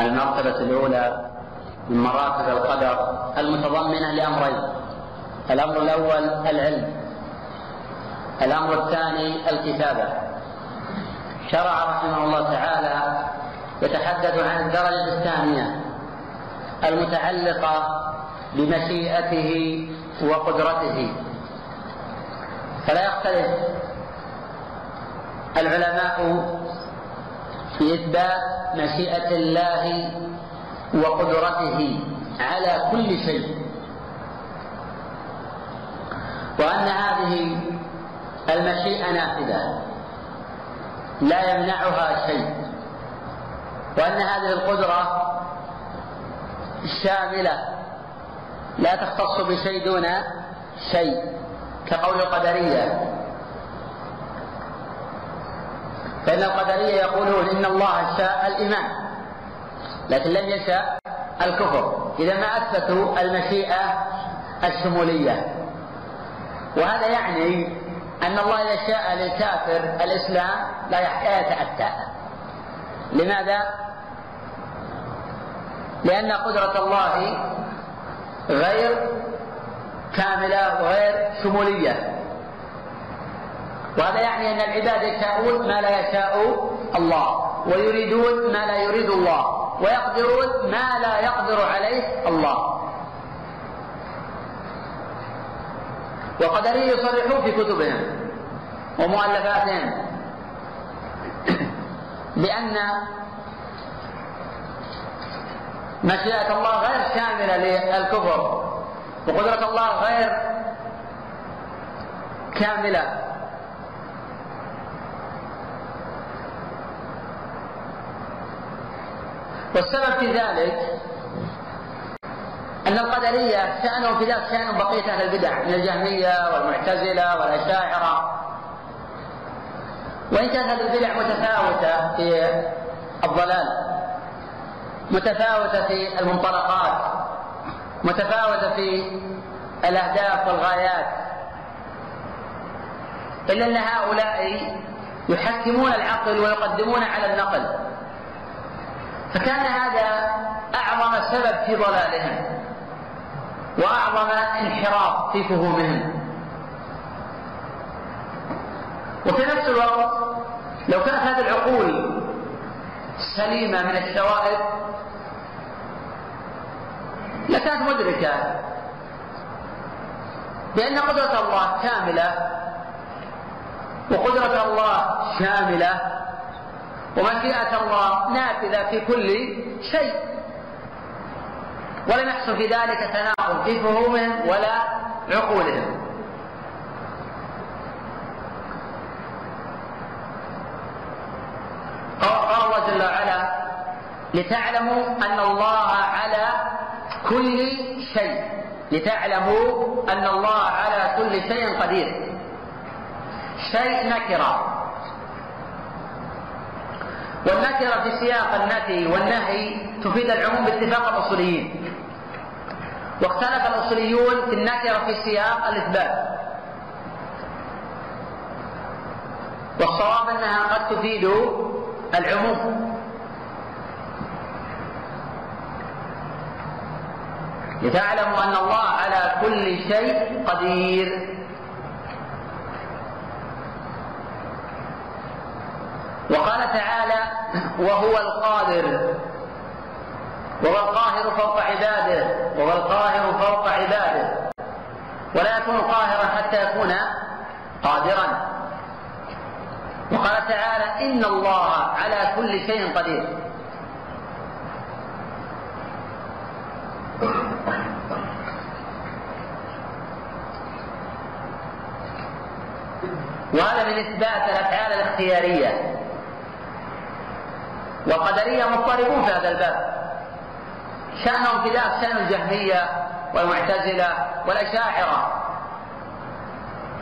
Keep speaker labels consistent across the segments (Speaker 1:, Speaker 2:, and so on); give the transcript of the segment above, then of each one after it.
Speaker 1: المرتبة الأولى من مراتب القدر المتضمنة لأمرين. الأمر الأول العلم. الأمر الثاني الكتابة. شرع رحمه الله تعالى يتحدث عن الدرجة الثانية المتعلقة بمشيئته وقدرته. فلا يختلف العلماء في إثبات مشيئة الله وقدرته على كل شيء. وأن هذه المشيئة نافذة لا يمنعها شيء. وأن هذه القدرة شاملة لا تختص بشيء دون شيء كقول القدرية. فإن القدرية يقولون إن الله شاء الإيمان لكن لم يشاء الكفر. إذا ما أثبتوا المشيئة الشمولية. وهذا يعني أن الله إذا شاء للكافر الإسلام لا يتأتى لماذا؟ لأن قدرة الله غير كاملة وغير شمولية. وهذا يعني أن العباد يشاءون ما لا يشاء الله ويريدون ما لا يريد الله ويقدرون ما لا يقدر عليه الله. وقدريه يصرحون في كتبهم ومؤلفاتهم بأن مشيئة الله غير شاملة للكفر وقدرة الله غير كاملة. والسبب في ذلك أن القدرية شأنهم في ذلك شأن بقية أهل البدع من الجهمية والمعتزلة والأشاعرة. وإن كانت هذه البدع متفاوتة في الضلال متفاوتة في المنطلقات متفاوتة في الأهداف والغايات. إلا أن هؤلاء يحكمون العقل ويقدمون على النقل. فكان هذا أعظم سبب في ضلالهم وأعظم انحراف في فهومهم. وفي نفس الوقت لو كانت هذه العقول سليمة من الشوائب لكانت مدركة بأن قدرة الله كاملة وقدرة الله شاملة ومشيئة الله نافذة في كل شيء. ولم يحصل في ذلك تناقض في فهومهم ولا عقولهم. قال الله جل وعلا لتعلموا أن الله على كل شيء. لتعلموا أن الله على كل شيء قدير. شيء نكرة. والنكرة في سياق النفي والنهي تفيد العموم باتفاق الأصوليين. واختلف الأصوليون في النكرة في سياق الإثبات. والصواب أنها قد تفيد العموم. لتعلموا أن الله على كل شيء قدير وقال تعالى وهو القادر. وهو القاهر فوق عباده. وهو القاهر فوق عباده. ولا يكون قاهرا حتى يكون قادرا. وقال تعالى إن الله على كل شيء قدير. وهذا من إثبات الأفعال الاختيارية. والقدرية مضطربون في هذا الباب. شأنهم في شأن الجهمية والمعتزلة والأشاعرة.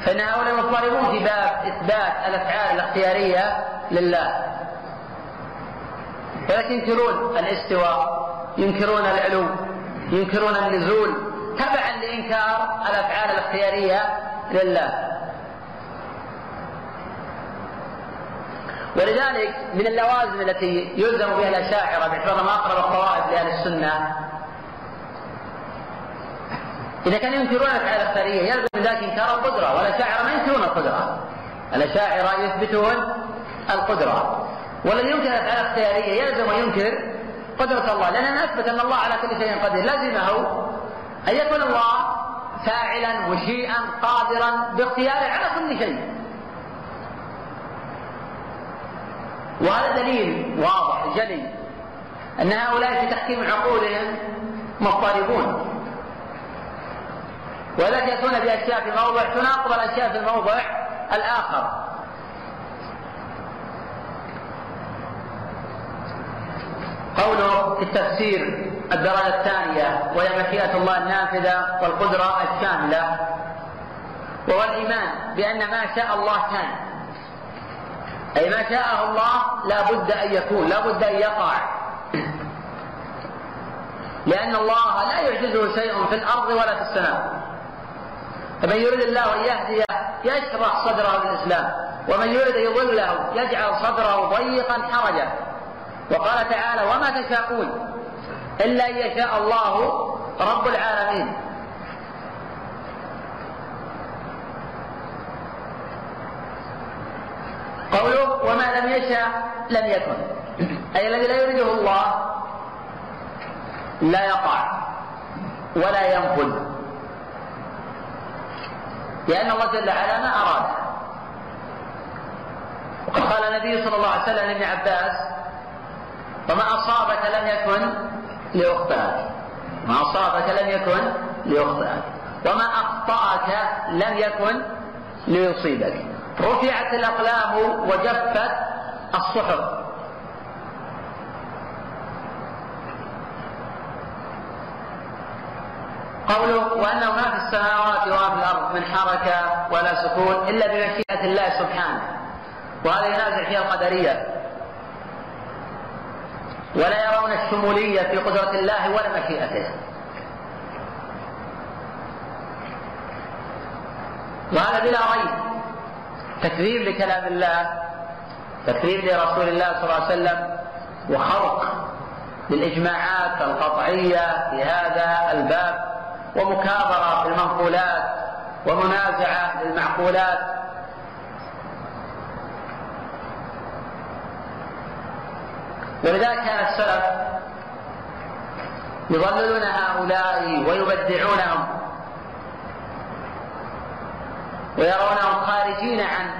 Speaker 1: فإن هؤلاء مضطربون في باب إثبات الأفعال الاختيارية لله. ولكن ينكرون الاستواء ينكرون العلو ينكرون النزول تبعا لإنكار الأفعال الاختيارية لله. ولذلك من اللوازم التي يلزم بها الأشاعرة باعتبارهم أقرب الطوائف لأهل السنة إذا كانوا ينكرون الأفعال الخيرية يلزم من ذلك إنكار القدرة والأشاعرة ما ينكرون القدرة. الأشاعرة يثبتون القدرة. والذي ينكر الأفعال الخيرية يلزم وينكر قدرة الله لأننا نثبت أن الله على كل شيء قدير. لزمه أن يكون الله فاعلا مشيئا قادرا باختياره على كل شيء. وهذا دليل واضح جلي أن هؤلاء في تحكيم عقولهم مضطربون. ولا يأتون بأشياء في موضع تناقض الأشياء في الموضع الآخر. قوله في التفسير الدرجة الثانية وهي مشيئة الله النافذة والقدرة الشاملة وهو الإيمان بأن ما شاء الله كان. أي ما شاءه الله لا بد أن يكون لا بد أن يقع. لأن الله لا يعجزه شيء في الأرض ولا في السماء. فمن يريد الله أن يهديه يشرح صدره للإسلام ومن يريد أن يضله يجعل صدره ضيقا حرجا. وقال تعالى وما تشاءون إلا أن يشاء الله رب العالمين. قوله وما لم يشاء لم يكن. أي الذي لا يريده الله لا يقع ولا ينفذ لأن الله جل وعلا ما أراد. وقد قال النبي صلى الله عليه وسلم لابن عباس وما أصابك لم يكن ليخطئك. ما أصابك لم يكن ليخطئك. وما أخطأك لم يكن ليصيبك. رفعت الأقلام وجفت الصحف. قوله وأنه ما في السماوات وما في الأرض من حركة ولا سكون إلا بمشيئة الله سبحانه. وهذا ينازع فيها القدرية. ولا يرون الشمولية في قدرة الله ولا مشيئته. وهذا بلا ريب. تكذيب لكلام الله تكذيب لرسول الله صلى الله عليه وسلم وخرق للإجماعات القطعية في هذا الباب ومكابرة في المنقولات ومنازعة للمعقولات ولذلك كان السلف يضللون هؤلاء ويبدعونهم. ويرونهم خارجين عن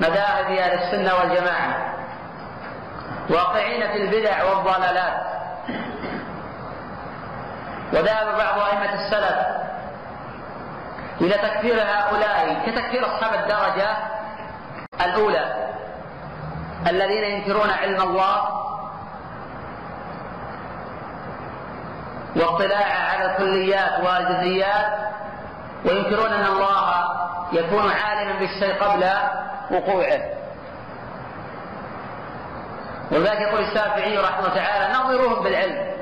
Speaker 1: مذاهب أهل السنة والجماعة واقعين في البدع والضلالات. وذهب بعض أئمة السلف إلى تكفير هؤلاء كتكفير أصحاب الدرجة الأولى الذين ينكرون علم الله واطلاع على الكليات والجزئيات وينكرون أن الله يكون عالما بالشيء قبل وقوعه. ولذلك يقول الشافعي رحمه الله تعالى نظروهم بالعلم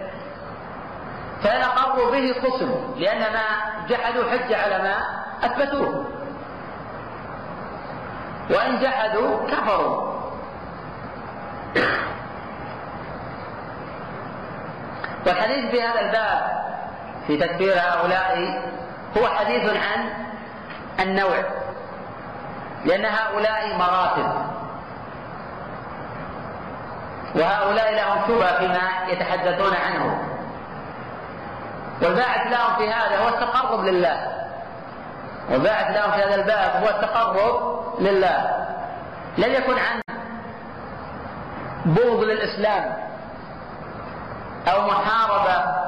Speaker 1: فإن أقروا به خصموا لأن ما جحدوا حج على ما أثبتوه. وإن جحدوا كفروا. والحديث في هذا الباب في تكفير هؤلاء هو حديث عن النوع. لأن هؤلاء مراتب. وهؤلاء لهم شبهة فيما يتحدثون عنه. والباعث لهم في هذا هو التقرب لله. والباعث لهم في هذا الباب هو التقرب لله. لم يكن عن بغض للإسلام. أو محاربة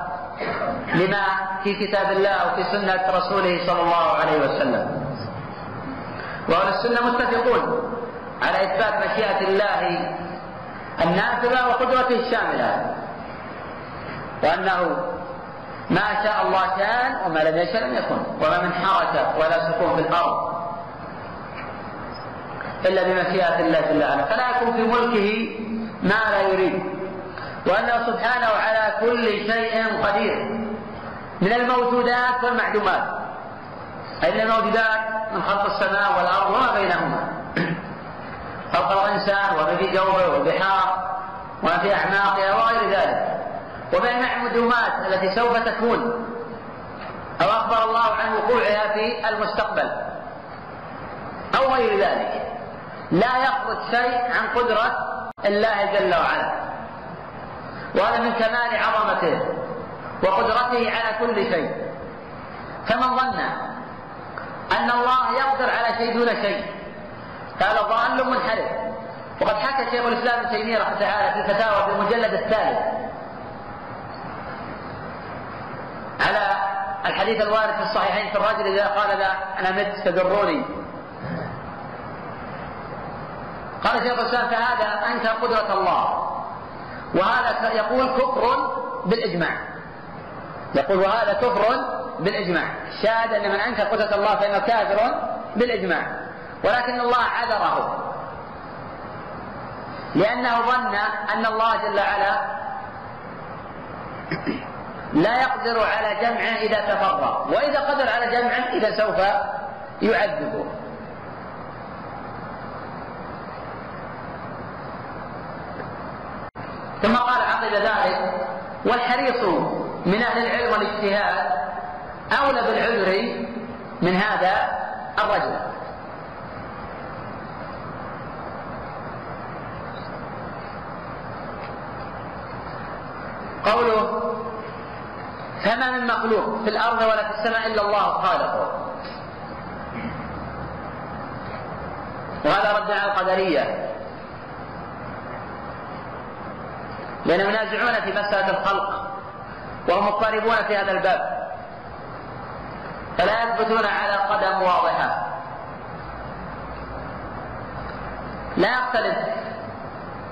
Speaker 1: لما في كتاب الله وفي سنة رسوله صلى الله عليه وسلم. وأهل السنة متفقون على إثبات مشيئة الله النافذة وقدرته الشاملة. وأنه ما شاء الله كان وما لم يشاء لم يكن. وما من حركة ولا سكون في الأرض إلا بمشيئة الله جل وعلا. فلا يكون في ملكه ما لا يريد. وأنه سبحانه على كل شيء قدير. من الموجودات والمعلومات. أي من الموجودات؟ من خلق السماء والأرض وما بينهما. خلق الإنسان وما في جوفه والبحار وما في أعماقها وغير ذلك. وبين المعلومات التي سوف تكون. أو أخبر الله عن وقوعها في المستقبل. أو غير ذلك. لا يخرج شيء عن قدرة الله جل وعلا. وهذا من كمال عظمته وقدرته على كل شيء. فمن ظن أن الله يقدر على شيء دون شيء هذا ضال منحرف. وقد حكى شيخ الإسلام ابن تيمية رحمه تعالى في الفتاوى في المجلد الثالث على الحديث الوارد في الصحيحين في الرجل إذا قال لا أنا مت تدروني قال شيخ الإسلام فهذا انكر قدرة الله. وهذا يقول كفر بالإجماع. يقول وهذا كفر بالإجماع. شاهد أن من أنكر قدرة الله فإنه كافر بالإجماع. ولكن الله عذره. لأنه ظن أن الله جل وعلا لا يقدر على جمعه إذا تفرغ. وإذا قدر على جمعه إذا سوف يعذبه. ثم قال عقب ذلك والحريص من أهل العلم والاجتهاد أولى بالعذر من هذا الرجل. قوله فما من مخلوق في الأرض ولا في السماء إلا الله خالقه. وهذا رد على القدرية. لأنهم ينازعون في مسألة الخلق وهم مضطربون في هذا الباب. فلا يثبتون على قدم واضحة. لا يختلف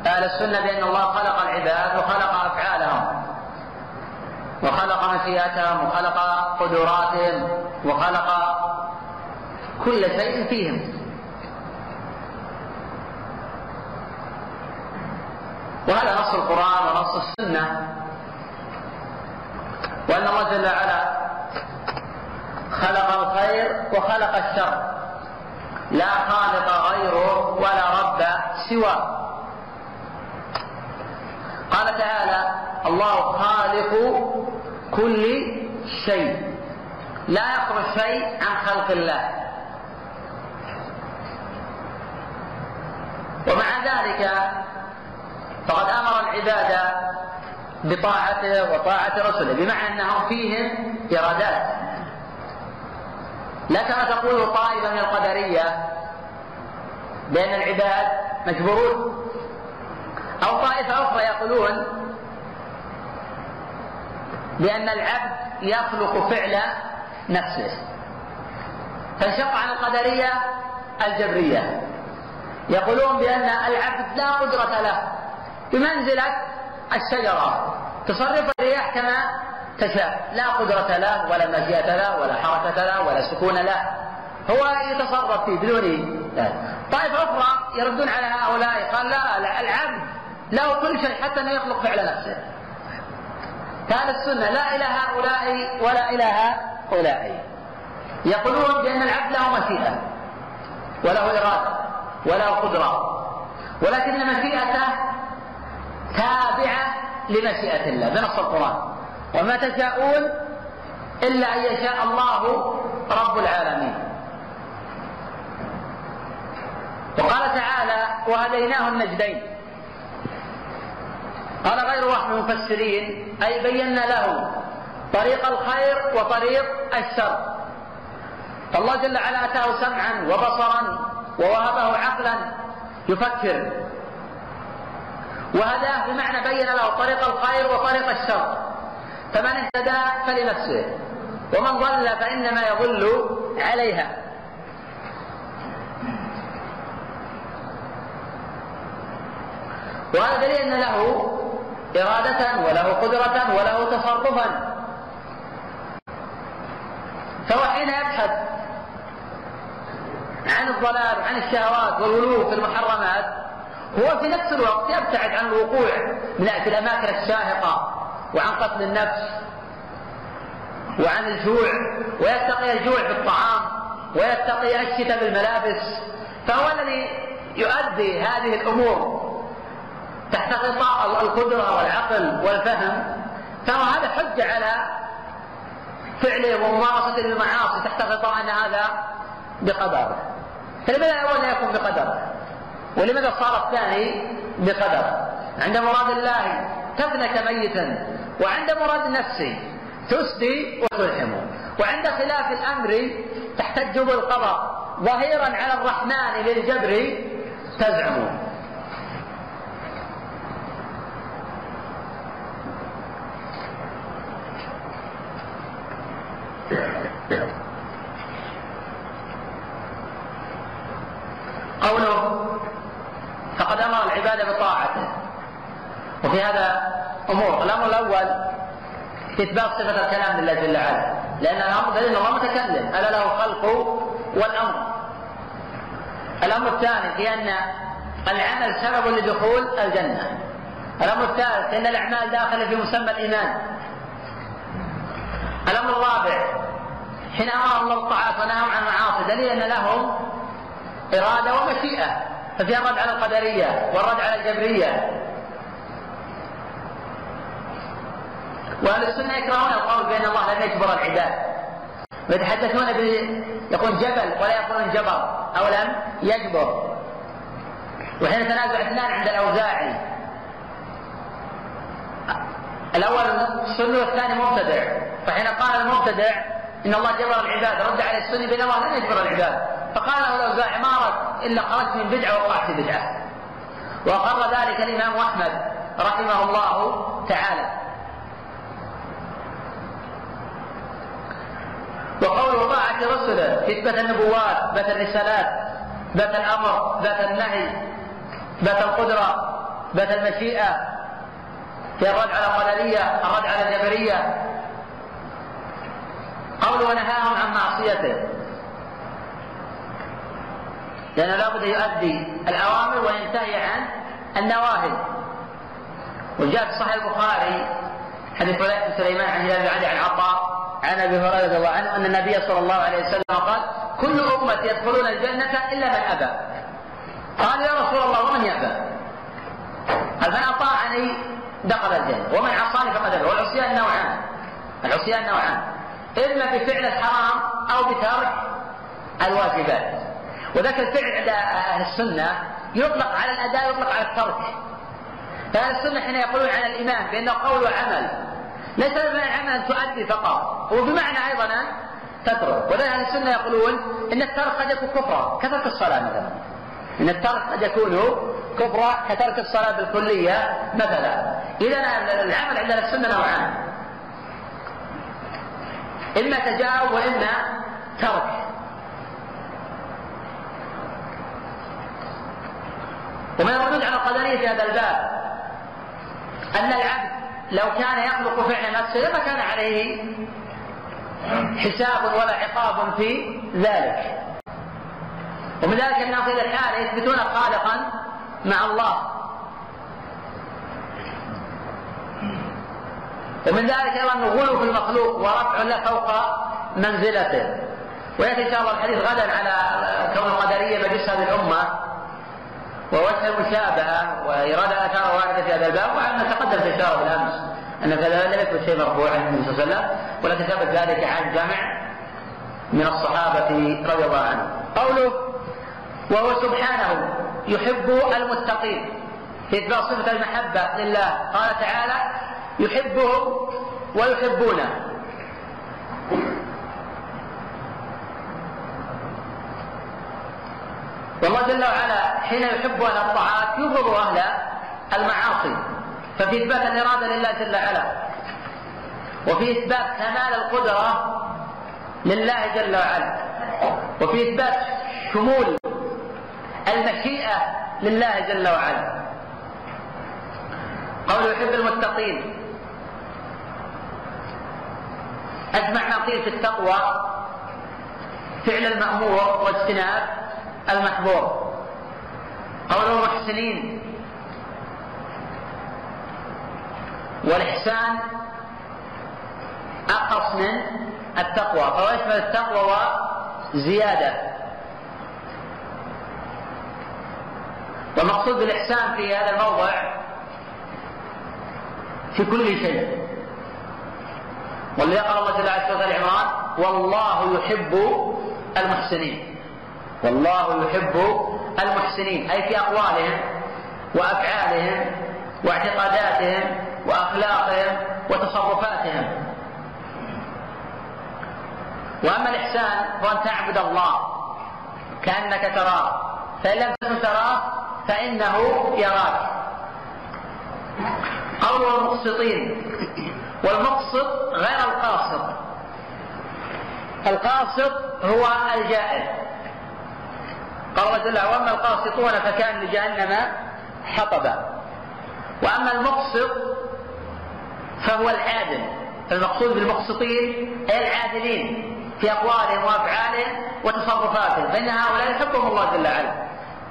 Speaker 1: أهل السنة بأن الله خلق العباد وخلق أفعالهم وخلق مشيئتهم وخلق قدراتهم وخلق كل شيء فيهم. وهذا نص القرآن ونص السنة. وأن الله جل وعلا خلق الخير وخلق الشر. لا خالق غيره ولا رب سواه. قال تعالى الله خالق كل شيء. لا يخرج شيء عن خلق الله. ومع ذلك فقد أمر العباد بطاعته وطاعة رسله بمعنى أنهم فيهم إرادات. لا كما تقول طائفه من القدرية بأن العباد مجبورون؟ أو طائفة أخرى يقولون بأن العبد يخلق فعل نفسه. فانشق عن القدرية الجبرية. يقولون بأن العبد لا قدرة له. بمنزلة الشجرة. تصرف الرياح كما تشاء. لا قدرة له ولا مشيئة له ولا حركة له ولا سكون له. هو يتصرف فيه بدون طائفة أخرى يردون على هؤلاء. قال لا العبد له كل شيء حتى أنه يخلق فعل نفسه. فأهل السنة لا إلى هؤلاء ولا إلى هؤلاء. يقولون بأن العبد له مشيئة وله إرادة وله قدرة ولكن مشيئته تابعة لمشيئة الله بنص القرآن. وما تشاءون إلا أن يشاء الله رب العالمين. وقال تعالى وهديناه النجدين. قال غير واحد من المفسرين أي بينا له طريق الخير وطريق الشر. فالله جل وعلا أتاه سمعا وبصرا ووهبه عقلا يفكر. وهداه بمعنى بين له طريق الخير وطريق الشر. فمن اهتدى فلنفسه ومن ضل فإنما يضل عليها. وهذا دليل أن له إرادة وله قدرة وله تصرفا. فهو حين يبحث عن الضلال وعن الشهوات والغلو في المحرمات هو في نفس الوقت يبتعد عن الوقوع في الأماكن الشاهقة وعن قتل النفس وعن الجوع ويتقي الجوع في الطعام ويتقي الشتاء بالملابس. فهو الذي يؤدي هذه الأمور تحت غطاء القدرة والعقل والفهم. ترى هذا حجة على فعله وممارسته للمعاصي تحت غطاء أن هذا بقدر فلماذا الأول لا يكون بقدر ولماذا صار الثاني؟ بقدر. عند مراد الله تفنك ميتا وعند مراد نفسه تسدي وتلحم وعند خلاف الأمر تحتج بالقضاء. ظهيرا على الرحمن للجبر تزعم. قوله فقد أمر العباد بطاعته. وفي هذا أمور. الأمر الأول إثبات صفة الكلام لله جل وعلا. لأن الأمر دليل الله متكلم. ألا له الخلق والأمر. الأمر الثاني في أن العمل سبب لدخول الجنة. الأمر الثالث إن الأعمال داخله في مسمى الإيمان. الأمر الرابع حين أمرهم الله بالطاعات ونهاهم عن المعاصي دليل أن لهم إرادة ومشيئة. ففيها الرد على القدرية والرد على الجبرية. وأهل السنة يكرهون القول بأن الله لم يجبر العباد. ويتحدثون ب يقول جبل ولا يقولون جبر أو لم يجبر. وحين تنازع اثنان عند الاوزاعي الأول سني والثاني مبتدع. فحين قال المبتدع إن الله جبر العباد رد على السني بأن الله لم يجبر العباد. فقال له الاوزاعي ما رد إلا خرجت من بدعة ووقعت في بدعة. وأقر ذلك الإمام أحمد رحمه الله تعالى. وقول طاعة رسله إثبات النبوات إثبات الرسالات إثبات الأمر إثبات النهي إثبات القدرة إثبات المشيئة في الرد على القدرية الرد على الجبرية. قول ونهاهم عن معصيته. لأنه لابد يؤدي الأوامر وينتهي عن النواهي. وجاء في صحيح البخاري حديث سليمان عن هلال بن عن عطاء عن أبي هريرة رضي الله عنه أن النبي صلى الله عليه وسلم قال كل امتي يدخلون الجنة إلا من أبى. قال يا رسول الله ومن يأبى؟ قال من أطاعني دخل الجنة ومن عصاني فقد أبى. والعصيان نوعان العصيان نوعان إما بفعل الحرام أو بترك الواجبات. وذاك الفعل عند أهل السنة يطلق على الأداء يطلق على الترك. فأهل السنة حين يقولون عن الإيمان بانه قول وعمل ليس بمعنى العمل ان تؤدي فقط هو بمعنى أيضا ان تترك. ولذلك أهل السنة يقولون إن الترك قد يكون كفرا كترك الصلاة مثلا. إن الترك قد يكون كفرا كترك الصلاة بالكلية مثلا. إذا العمل عند السنة نوعان. إما تجاوب وإما ترك. ومن الردود على القدريه في هذا الباب. أن العبد لو كان يخلق فعل نفسه لما كان عليه حساب ولا عقاب في ذلك. ومن ذلك الناس إلى الحال يثبتون خالقا مع الله. ومن ذلك أيضا الغلو في المخلوق ورفع له فوق منزلته. ويأتي إن شاء الله الحديث غدا على كون القدرية مجلس هذه الأمة. ووجه المشابهة وإرادة آثار واردة في هذا الباب وعلى تقدم في الإشارة بالأمس أن كذا لم يكن شيء مرفوع عن النبي صلى الله عليه وسلم ولكن ثبت ذلك عن جمع من الصحابة رضي الله عنهم. قوله وهو سبحانه يحب المتقين في إثبات صفة المحبة لله قال تعالى يحبهم ويحبونه والله جل وعلا حين يحب أهل الطاعات يبغض أهل المعاصي. ففي إثبات الاراده لله جل وعلا. وفي إثبات كمال القدرة لله جل وعلا. وفي إثبات شمول المشيئة لله جل وعلا. قول يحب المتقين. أجمع ما قيل في التقوى فعل المأمور واجتناب. المحظور قوله محسنين. والإحسان أقص من التقوى. فهو يشمل التقوى وزيادة والمقصود بالإحسان في هذا الموضع في كل شيء. واللي يقرأ الله جل وعلا سورة العمران والله يحب المحسنين. والله يحب المحسنين أي في أقوالهم وأفعالهم واعتقاداتهم وأخلاقهم وتصرفاتهم. وأما الإحسان هو أن تعبد الله كأنك تراه فإن لم تكن تراه فإنه يراك. قول المقسطين والمقسط غير القاصد. القاصد هو الجائر قال الله جل وعلا وأما القاسطون فكأن لجهنم حطبا. وأما المقسط فهو العادل. المقصود بالمقسطين أي العادلين في أقوالهم وأفعالهم وتصرفاتهم فإن هؤلاء يحبهم الله جل وعلا.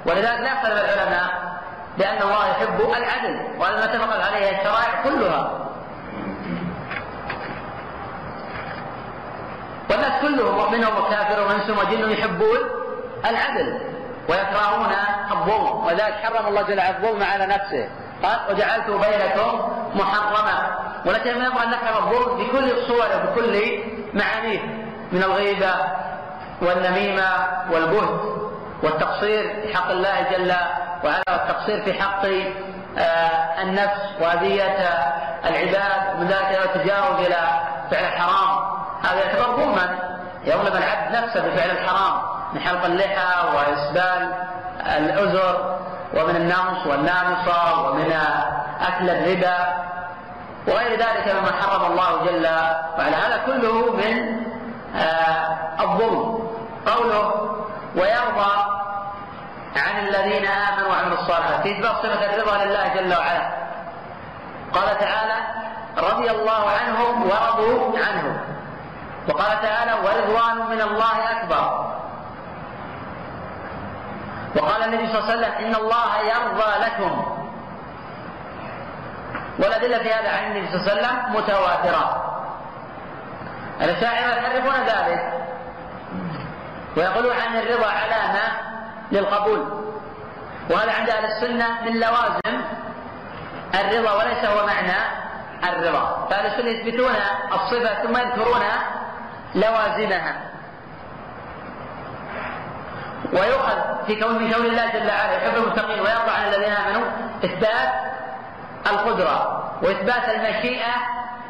Speaker 1: ولذلك لا يختلف العلماء بأن الله يحب العدل وهذا ما اتفقت عليه الشرائع كلها. والناس كلهم مؤمنهم وكافر وانس وجن يحبون العدل. ويكرهون الظلم ولذلك حرم الله جل وعلا الظلم على نفسه. قال وجعلت بينكم محرما. ولكن ينبغي أن نكره الظلم بكل صوره بكل معانيه من الغيبة والنميمة والبهت والتقصير في حق الله جل وعلا والتقصير في حق آه، النفس وأذية العباد من ذلك التجاوز إلى فعل الحرام. هذا يعتبر ظلما يظلم العبد نفسه بفعل الحرام. من حلق اللحى وإسبال الأزر ومن النمص والنامصة ومن أكل الربا وغير ذلك مما حرم الله جل وعلا. هذا كله من آه، الظلم. قوله ويرضى عن الذين آمنوا وعملوا الصالحات. في إثبات صفة الرضا لله جل وعلا. قال تعالى رضي الله عنهم ورضوا عنه وقال تعالى ورضوان من الله أكبر. وقال النبي صلى الله عليه وسلم إن الله يرضى لكم. والأدلة في هذا عن النبي صلى الله عليه وسلم متواترة. الأشاعرة يحرفون ذلك. ويقولون عن الرضا علامة للقبول. وهذا عند أهل السنة من لوازم الرضا وليس هو معنى الرضا. فأهل السنة يثبتون الصفة ثم يذكرون لوازمها. ويؤخذ في كون من كون الله جل وعلا يحب المتقين ويرضى عن الذين آمنوا إثبات القدرة وإثبات المشيئة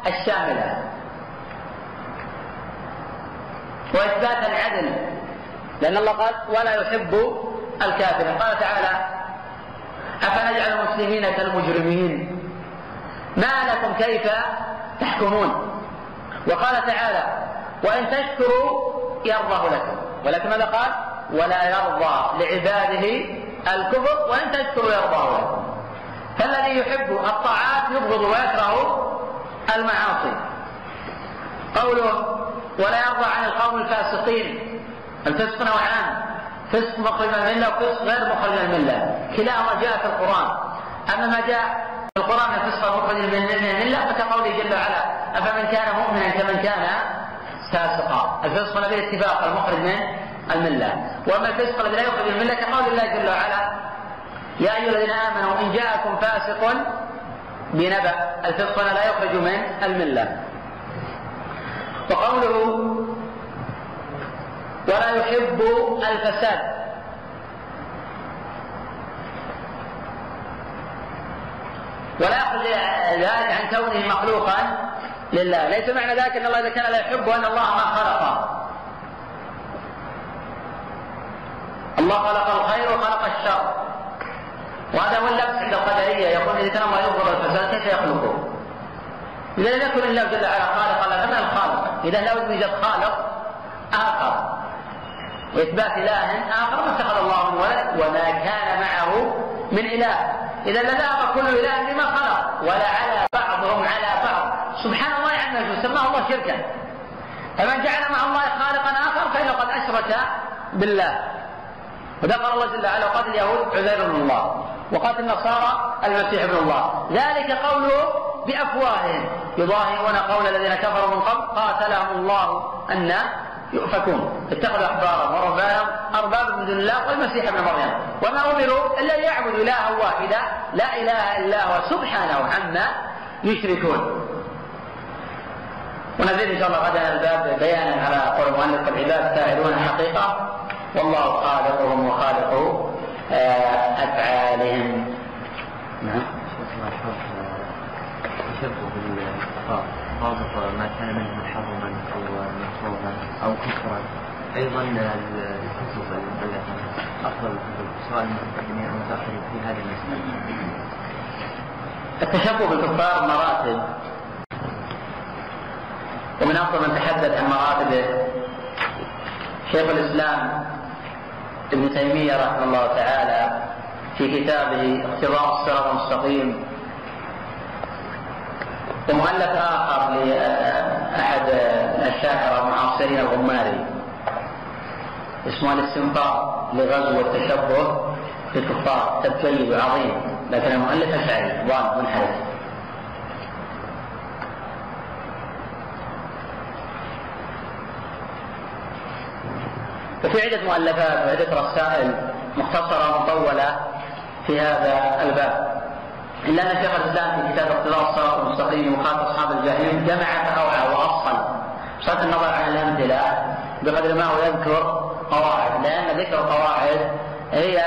Speaker 1: الشاملة. وإثبات العدل. لأن الله قال ولا يحب الكافرين قال تعالى أفنجعل المسلمين كالمجرمين؟ ما لكم كيف تحكمون؟ وقال تعالى وإن تشكروا يرضه لكم. ولكن ماذا قال؟ ولا يرضى لعباده الكفر وإن تشكروا يرضاه فالذي يحب الطاعات يبغض ويكره المعاصي. قوله ولا يرضى عن القوم الفاسقين. الفسق نوعان فسق مخرج من الملة وفسق غير مخرج من الملة. كلاهما جاء في القرآن. أما ما جاء في القرآن الفسق المخرج من الملة فكقوله جل وعلا أفمن كان مؤمنا كمن كان فاسقا. الفسق الذي الاتفاق المخرج من الملة. وأما الفسق الذي لا يخرج من الملة كقول الله جل وعلا يا أيها الذين آمنوا إن جاءكم فاسق بنبأ. الفسق لا يخرج من الملة. وقوله ولا يحب الفساد. ولا يأخذ ذلك عن كونه مخلوقا لله. ليس معنى ذلك أن الله إذا كان لا يحب ان الله ما خلقه. الله خلق الخير وخلق الشر. وهذا هو اللبس عند القدرية. يقول إذا كان الله يبغض الفساد كيف يخلقه؟ إذا لم يكن الله جل وعلا خالقا لنا الخالق إذا لو يوجد خالق آخر. وإثبات إله آخر ما اتخذ الله من ولد وما كان معه من إله. إذا لذهب كل إله لما خلق. ولا على بعضهم على بعض. سبحان الله عما سماه الله شركا. فمن جعل مع الله خالقا آخر فإنه قد أشرك بالله. وذكر الله جل وعلا وقاتل اليهود عزير بن الله وقاتل النصارى المسيح ابن الله. ذلك قوله بأفواههم يضاهئون قول الذين كفروا من قبل قاتلهم الله أن يؤفكون. اتخذوا أحبارهم ورهبانهم أربابا من دون الله والمسيح ابن مريم. وما أمروا إلا ليعبدوا إلها واحدا لا إله إلا هو سبحانه عما يشركون. ونزيد إن شاء الله غدا الباب بيانا على قول المؤلف العباد فاعلون الحقيقة والله خالقهم وخالق آه، أفعالهم.
Speaker 2: نعم. ما كان منه محرما أو مكروها أو كفرا. أيضا الكتب المؤلفه أفضل الكتب. سواء المتقدمين أو المتأخرين في هذه المسألة.
Speaker 1: التشبه بالكفار مراتب. ومن أفضل من تحدث عن مراتبه. شيخ الإسلام ابن تيمية رحمه الله تعالى في كتابه اقتضاء الصراط المستقيم. ومؤلف آخر لأحد الشاعر المعاصرين الغماري اسمه الاستنفار لغزو التشبه بالكفار كتاب جيد وعظيم لكن المؤلف اشعري ضال منحرف. وفي عدة مؤلفات وعدة رسائل مختصرة مطولة في هذا الباب. إلا أن شيخ الإسلام في كتاب اقتضاء الصراط المستقيم وخاف أصحاب الجحيم. جمع فأوعى وأفصل. بصرف النظر عن الأمثلة بقدر ما هو يذكر قواعد. لأن ذكر القواعد هي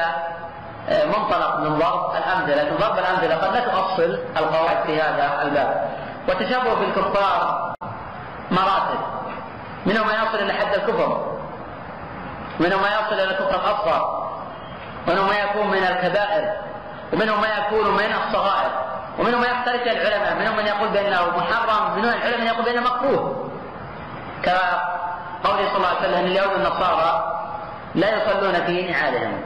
Speaker 1: آه، منطلق من ضرب الأمثلة. لكن ضرب الأمثلة قد لا تؤصل القواعد في هذا الباب. والتشبه بالكفار مراتب. منهم ما يصل إلى حد الكفر. منهم ما يصل إلى الكفر الأصغر ومنهم ما يكون من الكبائر ومنهم ما يكون من الصغائر ومنهم ما يختلف العلماء منهم من يقول بأنه محرم منهم العلماء من يقول بأنه مكروه. كقوله صلى الله عليه وسلم اليوم النصارى لا يصلون في نعالهم.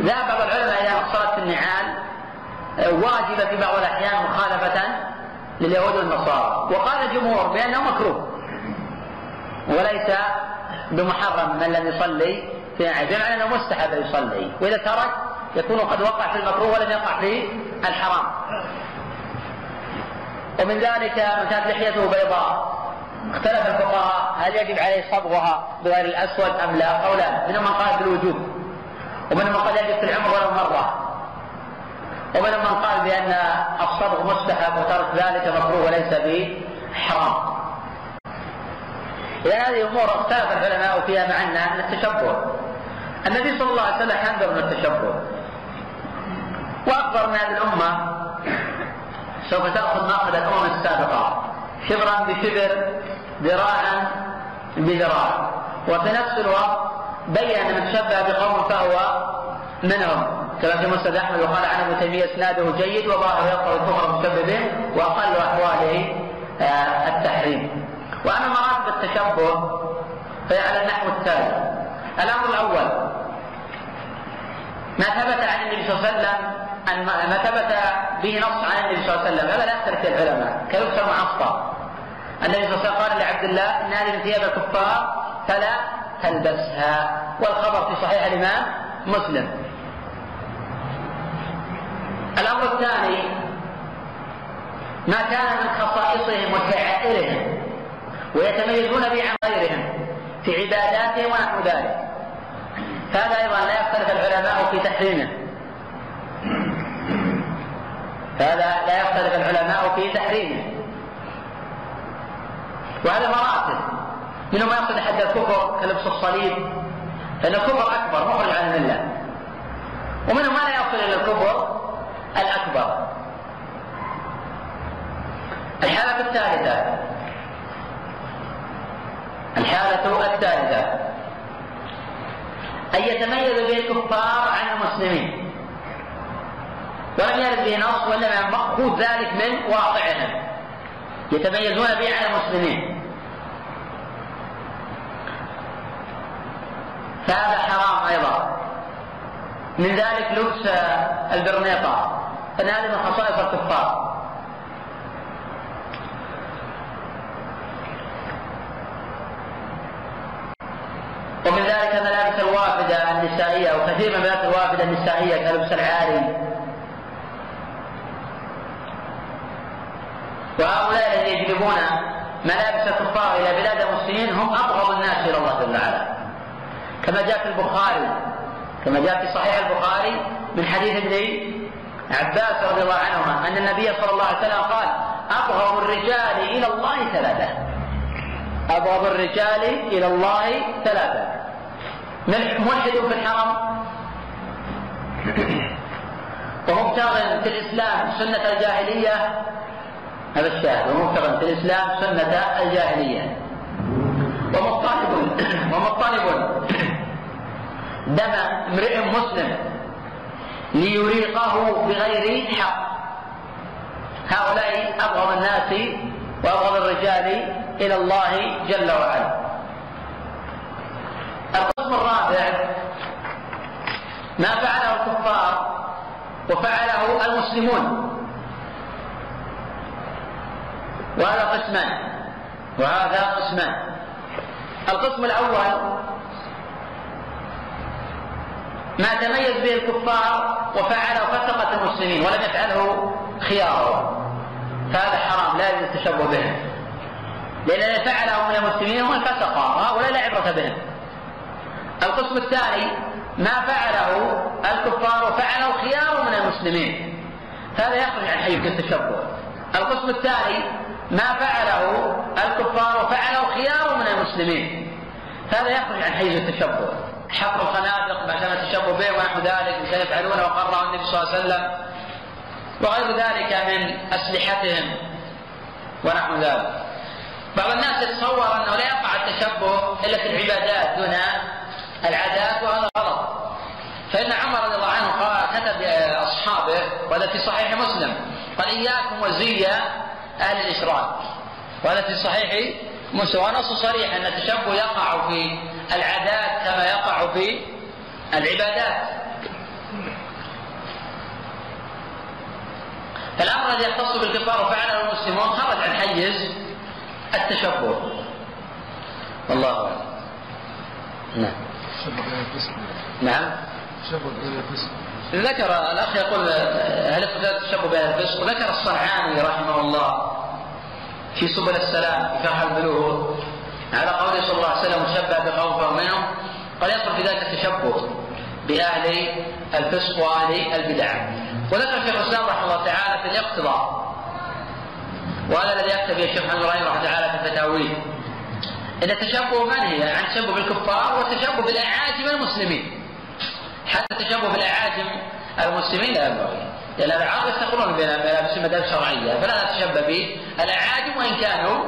Speaker 1: ذهب بعض العلماء ان الصلاه في النعال واجبه في بعض الأحيان مخالفة لليهود والنصارى وقال الجمهور بأنه مكروه وليس بمحرم من لم يصلي في نعال بمعنى أنه مستحب يصلي. وإذا ترك يكون قد وقع في المكروه ولم يقع في الحرام. ومن ذلك من كانت لحيته بيضاء. اختلف الفقهاء هل يجب عليه صبغها بغير الأسود أم لا؟ قولان منهم من قال بالوجوب ومنهم من قال يجب في العمر ولو مره ومنهم من قال بأن الصبغ مستحب وترك ذلك مكروه وليس بحرام. إذا هذه أمور أختلف العلماء فيها مع أنها من التشبه. النبي صلى الله عليه وسلم حذر من التشبه. واخبر ان هذه الأمة سوف تأخذ ماخذ الأمم السابقة. شبرا بشبر ذراعا بذراع. وفي نفس الوقت بين من تشبه بقوم فهو منهم. كما في مسند أحمد وقال عن ابن تيمية إسناده جيد وظاهر يقرأ الكفر المشبه به وأقل أحواله آه، التحريم. واما مراتب التشبه فهي على النحو التالي الأمر الأول ما ثبت عن النبي صلى الله عليه وسلم أن ما ثبت به نص عن النبي صلى الله عليه وسلم. هذا لا يختلف العلماء كلبس المعصى النبي صلى الله عليه وسلم قال لعبد الله إن هذه ثياب الكفار فلا تلبسها. والخبر في صحيح الإمام مسلم. الأمر الثاني ما كان من خصائصهم وشعائرهم ويتميزون به عن غيرهم في عباداتهم ونحو ذلك. فهذا أيضا لا يختلف العلماء في تحريمه. هذا لا يختلف العلماء في تحريمه. وهذا مراتب منهم ما يصل حد الكفر كلبس الصليب فان الكفر أكبر مخرج عن المله ومنهم ما لا يصل إلى الكفر الأكبر. الحالة الثالثة الحالة الثالثة. أن يتميز به الكفار عن المسلمين. ولم يرد به نص وإنما مأخوذ ذلك من واقعهم. يتميزون به عن المسلمين. فهذا حرام أيضا. من ذلك لبس البرنيطة. هذه من خصائص الكفار. ومن ذلك ملابس الوافدة النسائية وكثير من ملابس الوافدة النسائية كلبس العاري وهؤلاء الذين يجلبون ملابس الكفار إلى بلاد المسلمين هم أبغض الناس إلى الله جل وعلا. كما جاء في البخاري كما جاء في صحيح البخاري من حديث ابن عباس رضي الله عنهما أن النبي صلى الله عليه وسلم قال أبغض الرجال إلى الله ثلاثة. أبغض الرجال إلى الله ثلاثة. ملحد في الحرم. ومبتغ في الإسلام سنة الجاهلية. هذا الشاهد. ومبتغ في الإسلام سنة الجاهلية. ومطالب ومطالب دم امرئ مسلم ليريقه بغير حق. هؤلاء أبغض الناس وأبغض الرجال إلى الله جل وعلا. القسم الرابع ما فعله الكفار وفعله المسلمون. وهذا قسمان وهذا قسمان. القسم الأول ما تميز به الكفار وفعله فسقة المسلمين ولم يفعله خياره فهذا حرام لا يجوز التشبه بهم لأن الذي فعله من المسلمين هم الفسقة هؤلاء لا عبرة بهم القسم الثاني ما فعله الكفار وفعله خيار من المسلمين. هذا يخرج عن حيز التشبه القسم الثاني ما فعله الكفار وفعله خيار من المسلمين. هذا يخرج عن حيز التشبه حفر الخنادق ما كان التشبه به ونحو ذلك كان يفعلونه وقرره النبي صلى الله عليه وسلم. وغير ذلك من أسلحتهم ونحو ذلك. بعض الناس يتصور أنه لا يقع التشبه إلا في العبادات دون العادات وهذا غلط. فإن عمر رضي الله عنه قال كتب لاصحابه وهذا في صحيح مسلم قال إياكم وزي أهل الإشراك. وهذا في صحيح مسلم. ونص صريح أن التشبه يقع في العادات كما يقع في العبادات. فالأمر الذي يختص بالكفار وفعله المسلمون خرج عن حيز. التشبه. والله. اعلم نعم. نعم. ذكر الأخ يقول هل التشبه باهل الفسق ذكر الصنعاني رحمه الله في سبل السلام في فرح البلوغ على قوله صلى الله عليه وسلم شبه بقوم فهم قال يدخل في ذلك التشبه بأهل الفسق وأهل البدع. وذكر شيخ الإسلام رحمه الله تعالى في الاقتضاء. وهذا الذي يكتب الشيخ محمد رحمه الله تعالى في الفتاوي إن التشبه منهي عن التشبه بالكفار والتشبه بالأعاجم المسلمين. حتى التشبه بالأعاجم المسلمين لا ينبغي. لأن العرب يستقرون بملابس المدارس الشرعية. فلا نتشبه بالاعاجم وإن كانوا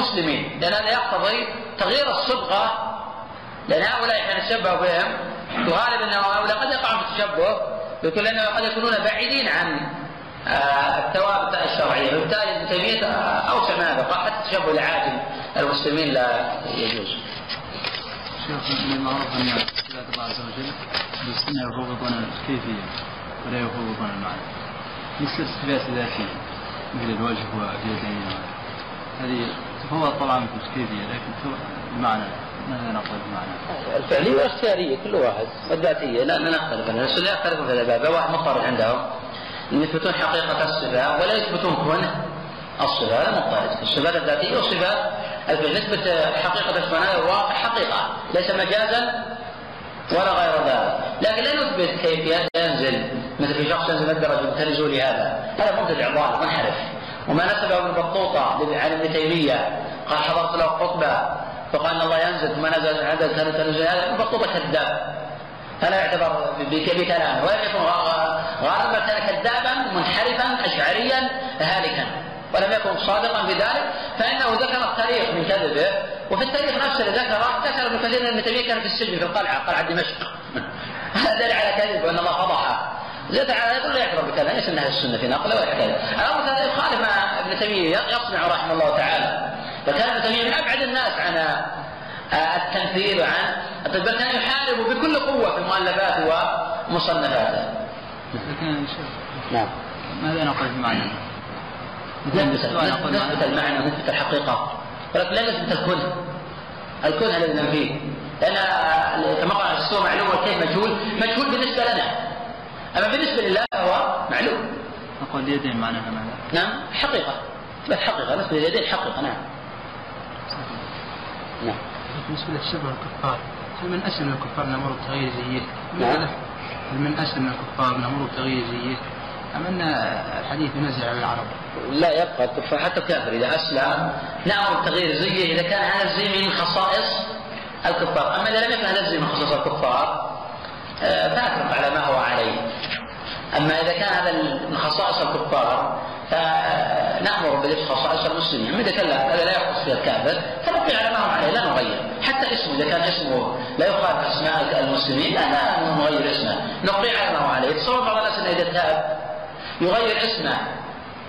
Speaker 1: مسلمين. لأن هذا يقتضي تغيير الصبغة. لأن هؤلاء حين يتشبه بهم. يغالب إن هؤلاء قد يقعون في التشبه. لأنه قد يكونون بعيدين عن الثوابت الشرعية وبالتالي ابن تيمية اوسع من هذا حتى التشبه العاجل المسلمين لا يجوز.
Speaker 3: شيخ من المعروف ان الله عز وجل بالسنه يفوضون الكيفيه ولا يفوضون المعنى. مثل الصفات الذاتيه مثل الوجه واليدين هذه تفوض طبعا في الكيفيه لكن المعنى ماذا نقول بمعنى؟
Speaker 1: الفعلية والاختياريه كل واحد والذاتيه لا نختلف الناس لا يختلفون في الباب واحد مضطرد عندهم يثبتون حقيقة الصفة ولا يثبتون كون الصفة هذا مضطرد الصفات الذاتية والصفات نثبت حقيقة هذا الواقع حقيقة ليس مجازا ولا غير ذلك. لكن لا نثبت كيفية ينزل. مثل في شخص ينزل الدرجة تنزل لهذا هذا مبتدع ضال منحرف. وما نسبه ابن بطوطة عن ابن تيمية. قال حضرت له خطبة فقال الله ينزل ثم نزل عدد تنزل هذا ابن بطوطة كذاب فلا يعتبر بكلامه ولم يكن غالبا كان كذابا منحرفا اشعريا هالكا ولم يكن صادقا في ذلك فإنه ذكر التاريخ من كذبه. وفي التاريخ نفسه اللي ذكره ذكر ابن كثير ان تيميه كان في السجن في القلعة قلعة دمشق. هذا دليل على كذب وأن الله فضحه. زاد على يقول لا يعتبر بكذا ليس من أهل السنة في نقله ولا كذا الامر هذا يخالف ما ابن تيمية يصنع رحمه الله تعالى. فكان ابن تيمية من أبعد الناس عن التمثيل وعن بل كان يحارب بكل قوة في مؤلفاته ومصنفاته. نعم.
Speaker 3: ماذا نقول بمعنى؟
Speaker 1: نثبت المعنى ونثبت الحقيقة ولكن لا نثبت الكل. الكل الذي ننفيه. لأن كما قال السوء معلوم والكيف مجهول، مجهول بالنسبة لنا. أما بالنسبة لله فهو معلوم.
Speaker 3: نقول اليدين معناها ماذا؟
Speaker 1: نعم حقيقة. بس حقيقة نسبة اليدين حقيقة نعم. نعم
Speaker 3: بالنسبة للشبه الكفار هل من أسلم الكفار نمر بتغيير زيه؟
Speaker 1: نعم.
Speaker 3: هل من أسلم الكفار نمر بتغيير زيه؟ أم أن الحديث ينزل على العرب؟
Speaker 1: لا يبقى الكفار حتى الكافر إذا أسلم نأمر بتغيير زيه إذا كان هذا الزي من خصائص الكفار أما إذا لم يكن هذا الزي من خصائص الكفار آه، فأترك على ما هو عليه أما إذا كان هذا من خصائص الكفار فنأمر بلبس خصائص المسلمين. أما إذا كان لا- هذا لا يخص فيها الكافر فنبقي على ما هو عليه. لا نغير. حتى اسمه إذا كان اسمه لا يخالف أسماء المسلمين لا لا نغير اسمه. نبقي على ما هو عليه. تصور بعض الناس أنه إذا تاب يغير اسمه.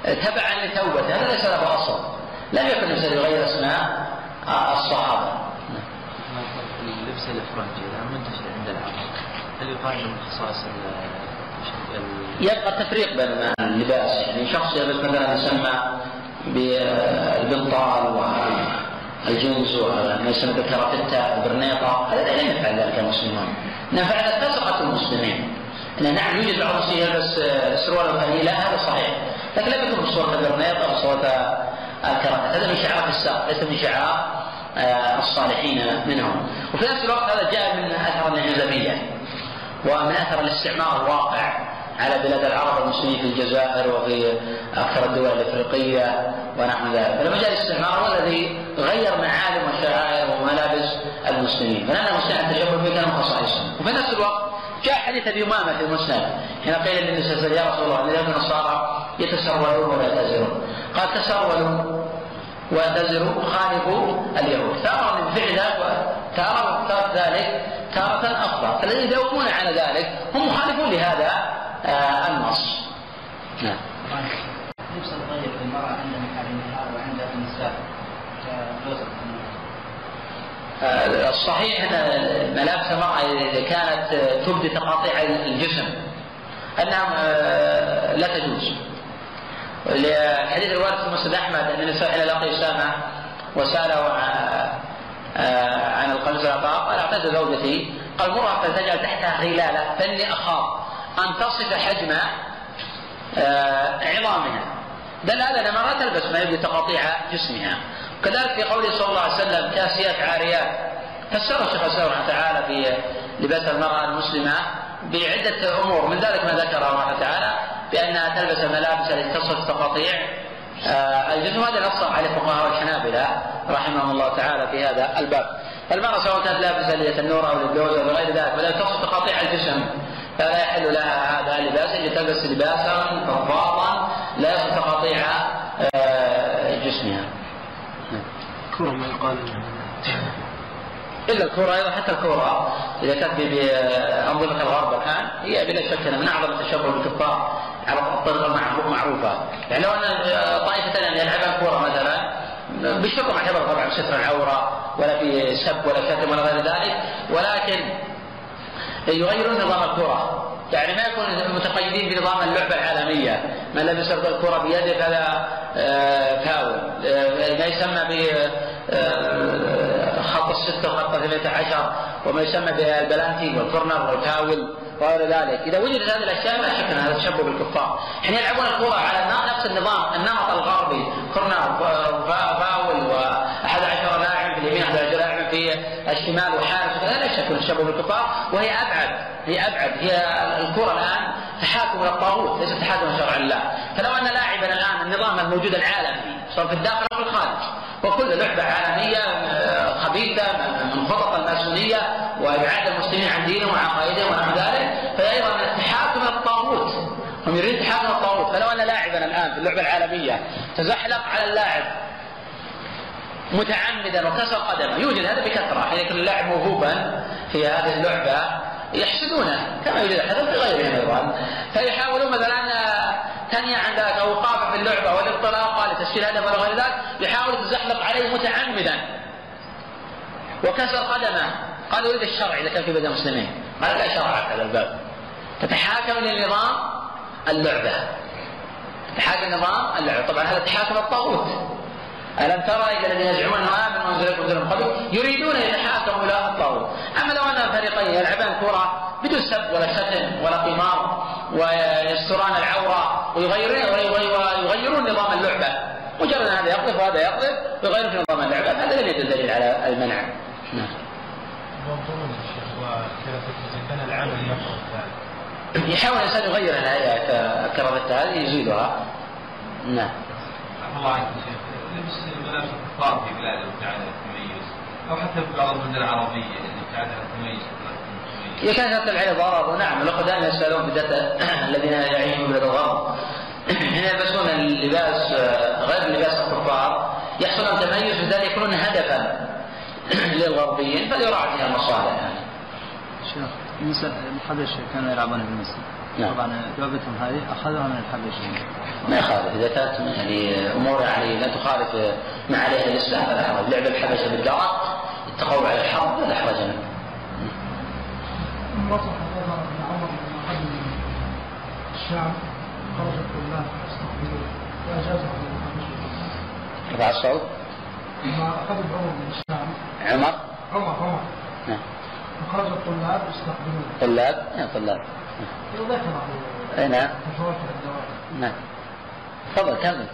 Speaker 1: تبعا لتوبته. هذا ليس له أصل. لم يكن الانسان يغير اسماء
Speaker 2: الصحابة. اللبس الافرنجي إذا منتشر عند العرب هل يقال انه من خصائص
Speaker 1: يبقى التفريق بين اللباس. يعني شخص يلبس مثلا يسمى بالبنطال والجنس وما يسمى بالكرافتة والبرنيطة. هذا لم يفعل ذلك المسلمون إنما فعل فسقة المسلمين. إن نعم يوجد بعض المسلمين يلبس سروال وفانيلا هذا صحيح. لكن لم يكن بصورة البرنيطة بصورة الكرافتة هذا من شعار الساق ليس من شعار آه، الصالحين منهم. وفي نفس الوقت هذا جاء من أثر الجاذبية ومن أثر الاستعمار الواقع. على بلاد العرب والمسلمين في الجزائر وفي أكثر الدول الإفريقية ونحو ذلك، فلما جاء الاستعمار هو الذي غير معالم وشعائر وملابس المسلمين، فلان المسلمين التشبه به كان من خصائصهم، وفي نفس الوقت جاء حديث أبي أمامة في المسند حين قيل للنبي صلى الله عليه وسلم يا رسول الله ان النصارى يتسرولون ولا يعتذرون، قال تسرولوا واعتذروا خالفوا اليهود. تارة من فعل وتارة ذلك تارة أفضل فالذين يداومون على ذلك هم مخالفون لهذا النص. نعم.
Speaker 4: للمرأة عند وعند النساء
Speaker 1: آه، الصحيح أن ملابس المرأة إذا كانت آه، تبدي تقاطيع الجسم. أنها آه، لا تجوز. لحديث الوارد في مسند أن النبي صلى الله عليه وسلم وسأله عن- آه، القميص العطاء قال أعطيت زوجتي. قال مرها فلتجعل تحتها غلالة فإني أخاف. أن تصف حجم آه، عظامها. دل هذا لما لا تلبس ما يبدي تقاطيع جسمها. كذلك في قوله صلى الله عليه وسلم كاسيات عاريات. فسر الشيخ الإسلام تعالى في لباس المرأة المسلمة بعدة أمور. من ذلك ما ذكره الله تعالى بأنها تلبس الملابس التي تصف تقاطيع. آه، الجسم هذا نص عليه فقهاء الحنابله رحمهم الله تعالى في هذا الباب. المرأة سواء كانت لابسة لتنورة أو للجوز أو لغير ذلك ولا تصف تقاطيع الجسم فلا يحل لها هذا اللباس اللي تلبس لباسا فضاضا لا يصف تقاطيع آه، جسمها.
Speaker 2: كرة ما يقال
Speaker 1: إلا الكوره أيضا حتى الكوره إذا كانت بأنظمة الغرب الآن هي بلا شك من أعظم التشبه بالكفار على الطريقة المعروفة. يعني لو أن ثانية يلعبون كوره مثلا بشرط مع حفظ طبعا ستر العورة ولا في سب ولا شتم ولا غير ذلك ولكن يغيرون نظام الكرة. يعني ما يكون متقيدين بنظام اللعبة العالمية. ما لم الكرة بيده فلا آه، فاول. آه، ما يسمى ب آه، خط الستة وخط 18 وما يسمى بالبلانتي وال corner والفاول وغير ذلك. إذا وجدت هذه الأشياء لا شك أن هذا تشبه بالكفار. حين يلعبون الكرة على نفس النظام النمط الغربي. corner فاول وأحد عشر لاعب في اليمين أحد عشر لاعب في الشمال وحارس أن تشبه بالكفار وهي أبعد هي أبعد هي الكرة الآن تحاكم إلى الطاغوت ليس تحاكم شرع الله فلو أن لاعبا الآن النظام الموجود العالمي سواء في الداخل أو في الخارج وكل لعبة عالمية آه، خبيثة من خطط الماسونية وإبعاد المسلمين عن دينهم وعقائدهم ونحو ذلك فهي أيضا من التحاكم إلى الطاغوت. هم يريدون التحاكم إلى الطاغوت. فلو أن لاعبا الآن في اللعبة العالمية تزحلق على اللاعب متعمدا وكسر قدمه. يوجد هذا بكثرة. حين يكون اللاعب موهوبا في هذه اللعبة يحسدونه كما يوجد هذا في غيرهم أيضا فيحاولون مثلا تنيا عن ذلك أو ايقافه في اللعبة والانطلاقه لتسجيل هدف ولا غير ذلك. يحاول يتزحلق عليه متعمدا. وكسر قدمه. قال يريد الشرع. إذا كان في بلد المسلمين. قال لا شرع في هذا الباب. تتحاكم لنظام اللعبة. تحاكم نظام اللعبة. طبعا هذا تحاكم الطاغوت. ألم ترى إلى الذين يزعمون أنهم آمنوا وأنزلكم من قبل يريدون أن يتحاكموا إلى الطاغوت؟ أما لو أن الفريقين يلعبان كرة بدون سب ولا شتم ولا قمار ويستران العورة ويغيرون ويغيرون نظام اللعبة. مجرد هذا يقذف وهذا يقذف ويغيرون في نظام العباد هذا لم يدل دليل على المنع. نعم. يحاول الإنسان يغير الهيئات كرامتها هذه يزيلها نعم.
Speaker 5: الله عنك لبس ملابس الكفار في بلاد عن التميز أو حتى في بعض البلدان العربيه اللي عن التميز
Speaker 1: العلة ضرر نعم الأخوة دائما يسألون بالذات الذين يعيشون بلاد الغرب هنا يلبسون اللباس غير لباس الكفار يحصل تميز وبالتالي يكونون هدفا للغربيين فليراعى فيها المصالح يعني.
Speaker 3: شيخ الحبشة كانوا يلعبون في المسجد
Speaker 1: نعم.
Speaker 3: طبعا لعبتهم هذه أخذوها من الحبشة.
Speaker 1: ما يخالف إذا كانت يعني أمور يعني لا تخالف ما عليه الإسلام فلا حرج. لعب الحبشة بالدرك التقول على الحرب لا حرج منه
Speaker 6: الشام خرج الطلاب يستقبلون. على
Speaker 1: رفع الصوت.
Speaker 6: لما قدم عمر من الشام.
Speaker 1: عمر؟
Speaker 6: عمر عمر.
Speaker 1: نعم.
Speaker 6: فخرج الطلاب يستقبلون
Speaker 1: طلاب؟ نعم طلاب. أي نعم. نعم. تفضل كمل.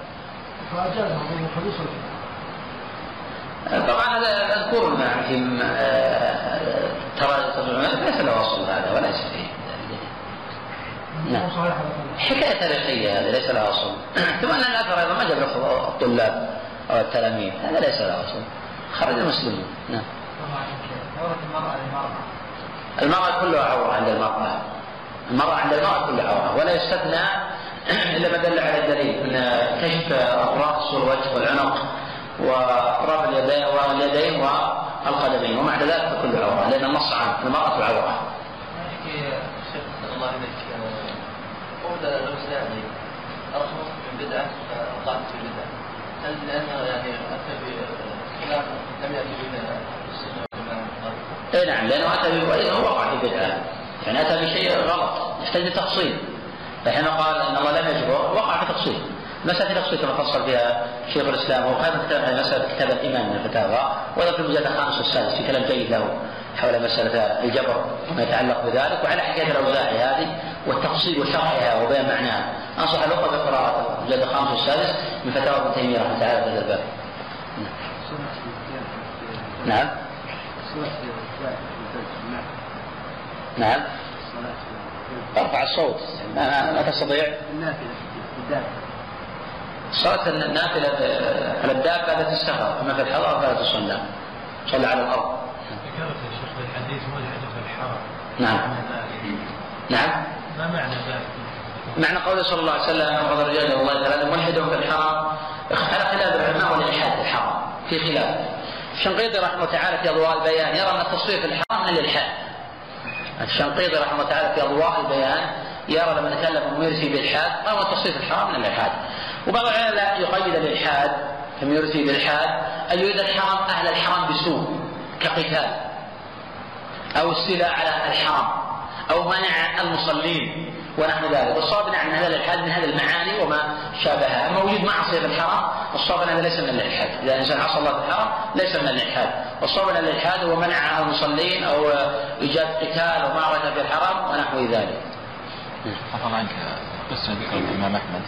Speaker 6: خليصه
Speaker 1: طبعا هذا مذكور في العلماء ليس له اصل هذا وليس فيه نعم.
Speaker 6: كل
Speaker 1: حكاية تاريخيه هذه ليس لها أصل. ثم أن الأثر أيضا ما جاب الطلاب أو التلاميذ هذا ليس له أصل. خرج المسلمون. نعم.
Speaker 4: عورة المرأة للمرأة.
Speaker 1: المرأة كلها عورة عند المرأة. المرأة عند المرأة كلها عورة. ولا يستثنى إلا ما دل على الدليل. من كشف الرأس والوجه والعنق ورفع اليدين واليدين والقدمين. ومع ذلك فكله عورة لأن النص عام. المرأة عورة
Speaker 2: الله إليك قول من بدعة بدعة هل يعني أتى بخلاف لم يأتي
Speaker 1: اي نعم لأنه اتى ب- وإذا هو وقع في بدعه يعني اتى بشيء غلط يحتاج لتفصيل فحين قال ان الله لم يجبر وقع في تفصيل. مسألة التفصيل كما فصل فيها شيخ الإسلام وكان كتاب- مسألة كتاب الامام من الفتاوى وهذا في المجلد الخامس والسادس في كلام جيد له حول مسألة الجبر وما يتعلق بذلك وعلى حكاية الأوزاعي هذه والتفصيل وشرحها وبيان معناها. أنصح الأخوة بقراءة المجلد الخامس والسادس من فتاوى ابن تيمية رحمة الله تعالى في هذا الباب. نعم نعم. أرفع الصوت. ما, ما تستطيع. صلاة النافلة على الدابة لا تستغرق أما في الحضر فلا تصلى صلى على الأرض.
Speaker 7: ذكرت يا شيخ في الحديث ملحد في الحرم.
Speaker 1: نعم. نعم.
Speaker 7: ما معنى ذلك؟
Speaker 1: معنى قوله صلى الله عليه وسلم الرجال إلى الله تعالى ملحد في الحرم. على خلاف العلماء والإلحاد في الحرم. في خلاف. الشنقيطي رحمه الله تعالى في أضواء البيان يرى أن التصوير في الحرم من الإلحاد. الشنقيطي رحمه الله تعالى في أضواء البيان يرى لما تكلم الميرسي بالإلحاد قال التصوير في الحرم من الإلحاد. وبعض العلماء يقيد الإلحاد الميرسي بالإلحاد أن يريد الحرم أهل الحرم بسوء كقتال أو استيلاء على الحرم أو منع المصلين. ونحو ذلك. والصواب نعم إن هذا الإلحاد من هذه المعاني وما شابهها. أما وجود معصية في الحرم والصواب إن هذا ليس من الإلحاد. إذا الإنسان عصى الله في الحرم ليس من الإلحاد. والصواب إن الإلحاد هو منع المصلين أو إيجاد قتال ومعركه في الحرم ونحو ذلك.
Speaker 8: عفوا عنك قصة ذكر الإمام أحمد.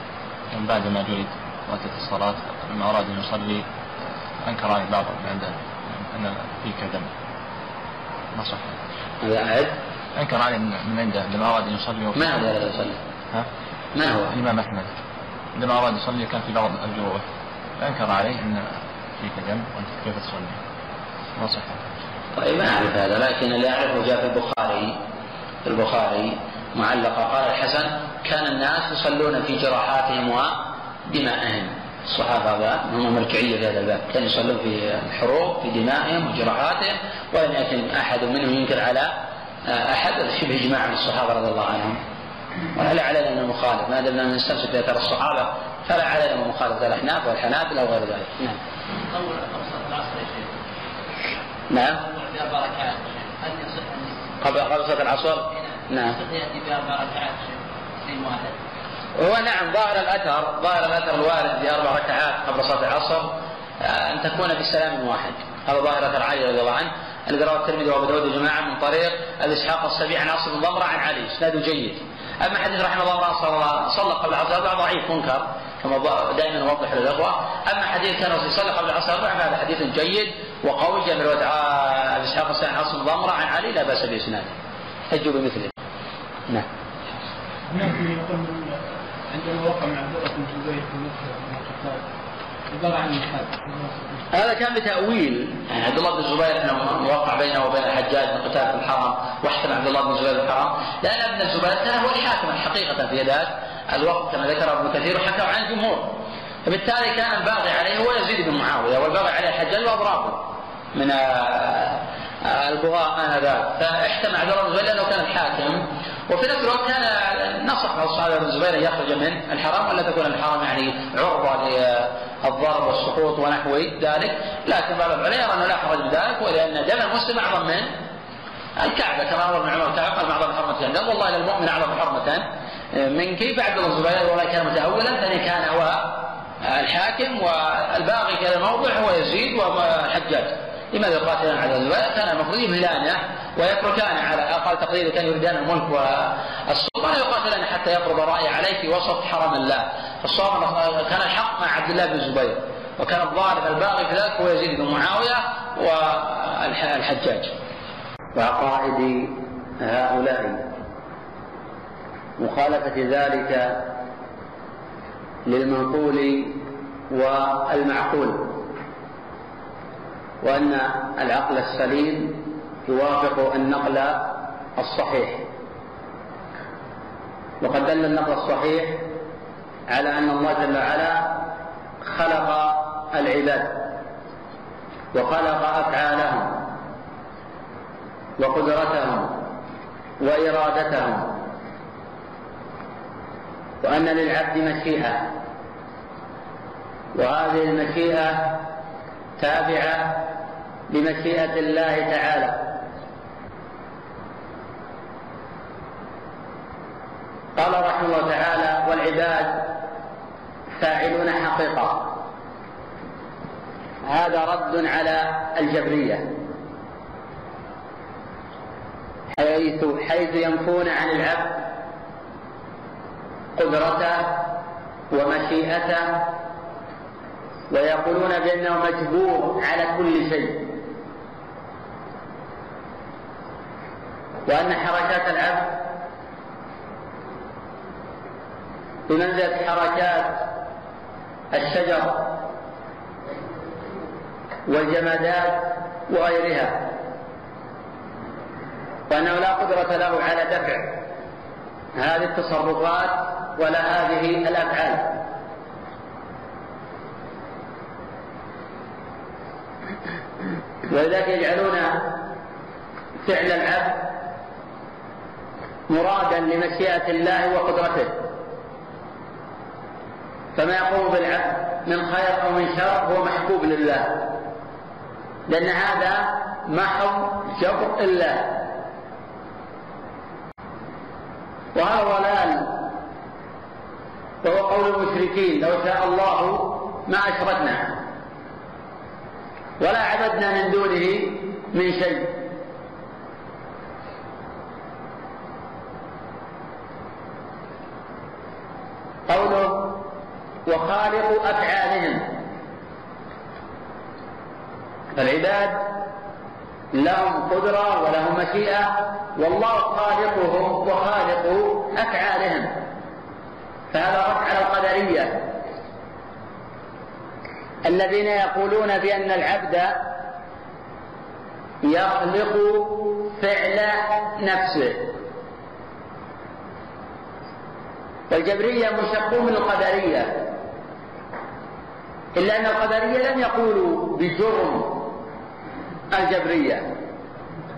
Speaker 8: من بعد ما جلد وأتت الصلاة لما أراد أن يصلي أنكر عليه بعض من عنده أن فيك دم ما صح
Speaker 1: هذا أعد.
Speaker 8: أنكر عليه من من عنده عندما أراد أن يصلي
Speaker 1: من هذا الذي يصلي؟
Speaker 8: ها؟
Speaker 1: من هو؟
Speaker 8: الإمام أحمد. عندما أراد يصلي كان في بعض الجروح فأنكر عليه أن فيك دم وأنت كيف تصلي. ما صح
Speaker 1: طيب ما أعرف هذا لكن اللي أعرفه جاء في البخاري. في البخاري معلقة قال الحسن كان الناس يصلون في جراحاتهم ودمائهم. الصحابة هذا هم مرجعية في هذا الباب. كانوا يصلون في الحروب في دمائهم وجراحاتهم ولم يكن أحد منهم ينكر على أحد شبه إجماع من الصحابة رضي الله عنهم. ولا علينا من المخالف ما دمنا نستمسك بأثر الصحابة فلا علينا من مخالفة الأحناف والحنابلة وغير ذلك. نعم. نعم.
Speaker 4: أن
Speaker 1: قبل قبل صلاة العصر؟ نعم.
Speaker 4: يصح يأتي ركعات في واحد.
Speaker 1: هو نعم ظاهر الأثر ظاهر الأثر الوارد في أربع ركعات قبل صلاة العصر آه، أن تكون بسلام واحد. هذا ظاهر اثر علي رضي الله عنه. الذي رواه الترمذي وأبو داود وجماعه من طريق ابي اسحاق السبيع عن عاصم بن ضمرة عن علي. إسناده جيد. أما حديث رحمه الله امراه صلى قبل العصر هذا ضعيف منكر كما دائما نوضح للإخوة. أما حديث كان صلى قبل العصر أربع فهذا حديث جيد وقوي جاء من روايه ابي اسحاق السنة عاصم ضمرة عن علي لا بأس بإسناده. حجوا بمثله. نعم.
Speaker 6: هناك يقول عندما وقع مع عبد الله بن زبير في مكه
Speaker 1: هذا كان بتأويل يعني عبد الله بن الزبير أنه موقع بينه وبين الحجاج من قتال في الحرم واحتمى عبد الله بن الزبير الحرم لأن ابن الزبير كان هو الحاكم حقيقة في ذاك الوقت كما ذكر ابن كثير وحكى عن الجمهور. فبالتالي كان الباغي عليه هو يزيد بن معاوية والباغي عليه الحجاج وأضرابه من آه، آه، البغاء آنذاك فاحتمى عبد الله بن الزبير لأنه كان الحاكم. وفي نفس الوقت كان نصح الصحابة بن الزبير أن يخرج من الحرم ولا تكون الحرم يعني عرضة للضرب والسقوط ونحو ذلك لكن بعض العلماء يرى أنه لا حرج بذلك ولأن دم المسلم أعظم من الكعبة كما أمر ابن عمر قال أعظم حرمة عند والله إلى المؤمن أعظم حرمة. من كيف؟ عبد الله الزبير ولا كان متأولا ثاني كان هو الحاكم والباقي كان الموضع هو يزيد والحجاج لماذا يقاتلان على الزبير؟ كان المفروض يمهلانه ويتركان على أقل تقدير كان يريدان الملك والسلطه يقاتلان حتى يفرض راي عليه في وسط حرم الله. فالصواب كان الحق مع عبد الله بن الزبير وكان الظالم الباغي في ذلك هو يزيد بن معاوية والحجاج. وعقائد هؤلاء مخالفة ذلك للمنقول والمعقول وأن العقل السليم يوافق النقل الصحيح. وقد دل النقل الصحيح على أن الله جل وعلا خلق العباد وخلق أفعالهم وقدرتهم وإرادتهم. وأن للعبد مشيئة. وهذه المشيئة تابعة لمشيئة الله تعالى. قال رحمه الله تعالى والعباد فاعلون حقيقة. هذا رد على الجبرية. حيث حيث ينفون عن العبد قدرته ومشيئته ويقولون بأنه مجبور على كل شيء. وأن حركات العبد بمنزلة حركات الشجر والجمادات وغيرها. وأنه لا قدرة له على دفع هذه التصرفات ولا هذه الأفعال. ولذلك يجعلون فعل العبد مرادا لمشيئة الله وقدرته. فما يقوم بالعبد من خير أو من شر هو محبوب لله. لأن هذا محض جبر الله. وهذا ضلال وهو قول المشركين لو شاء الله ما أشركنا. ولا عبدنا من دونه من شيء. قوله وخالق أفعالهم. فالعباد لهم قدرة ولهم مشيئة والله خالقهم وخالق أفعالهم. فهذا رد على القدرية. الذين يقولون بأن العبد يخلق فعل نفسه. والجبرية مشقون من القدرية. إلا أن القدرية لم يقولوا بجرم الجبرية.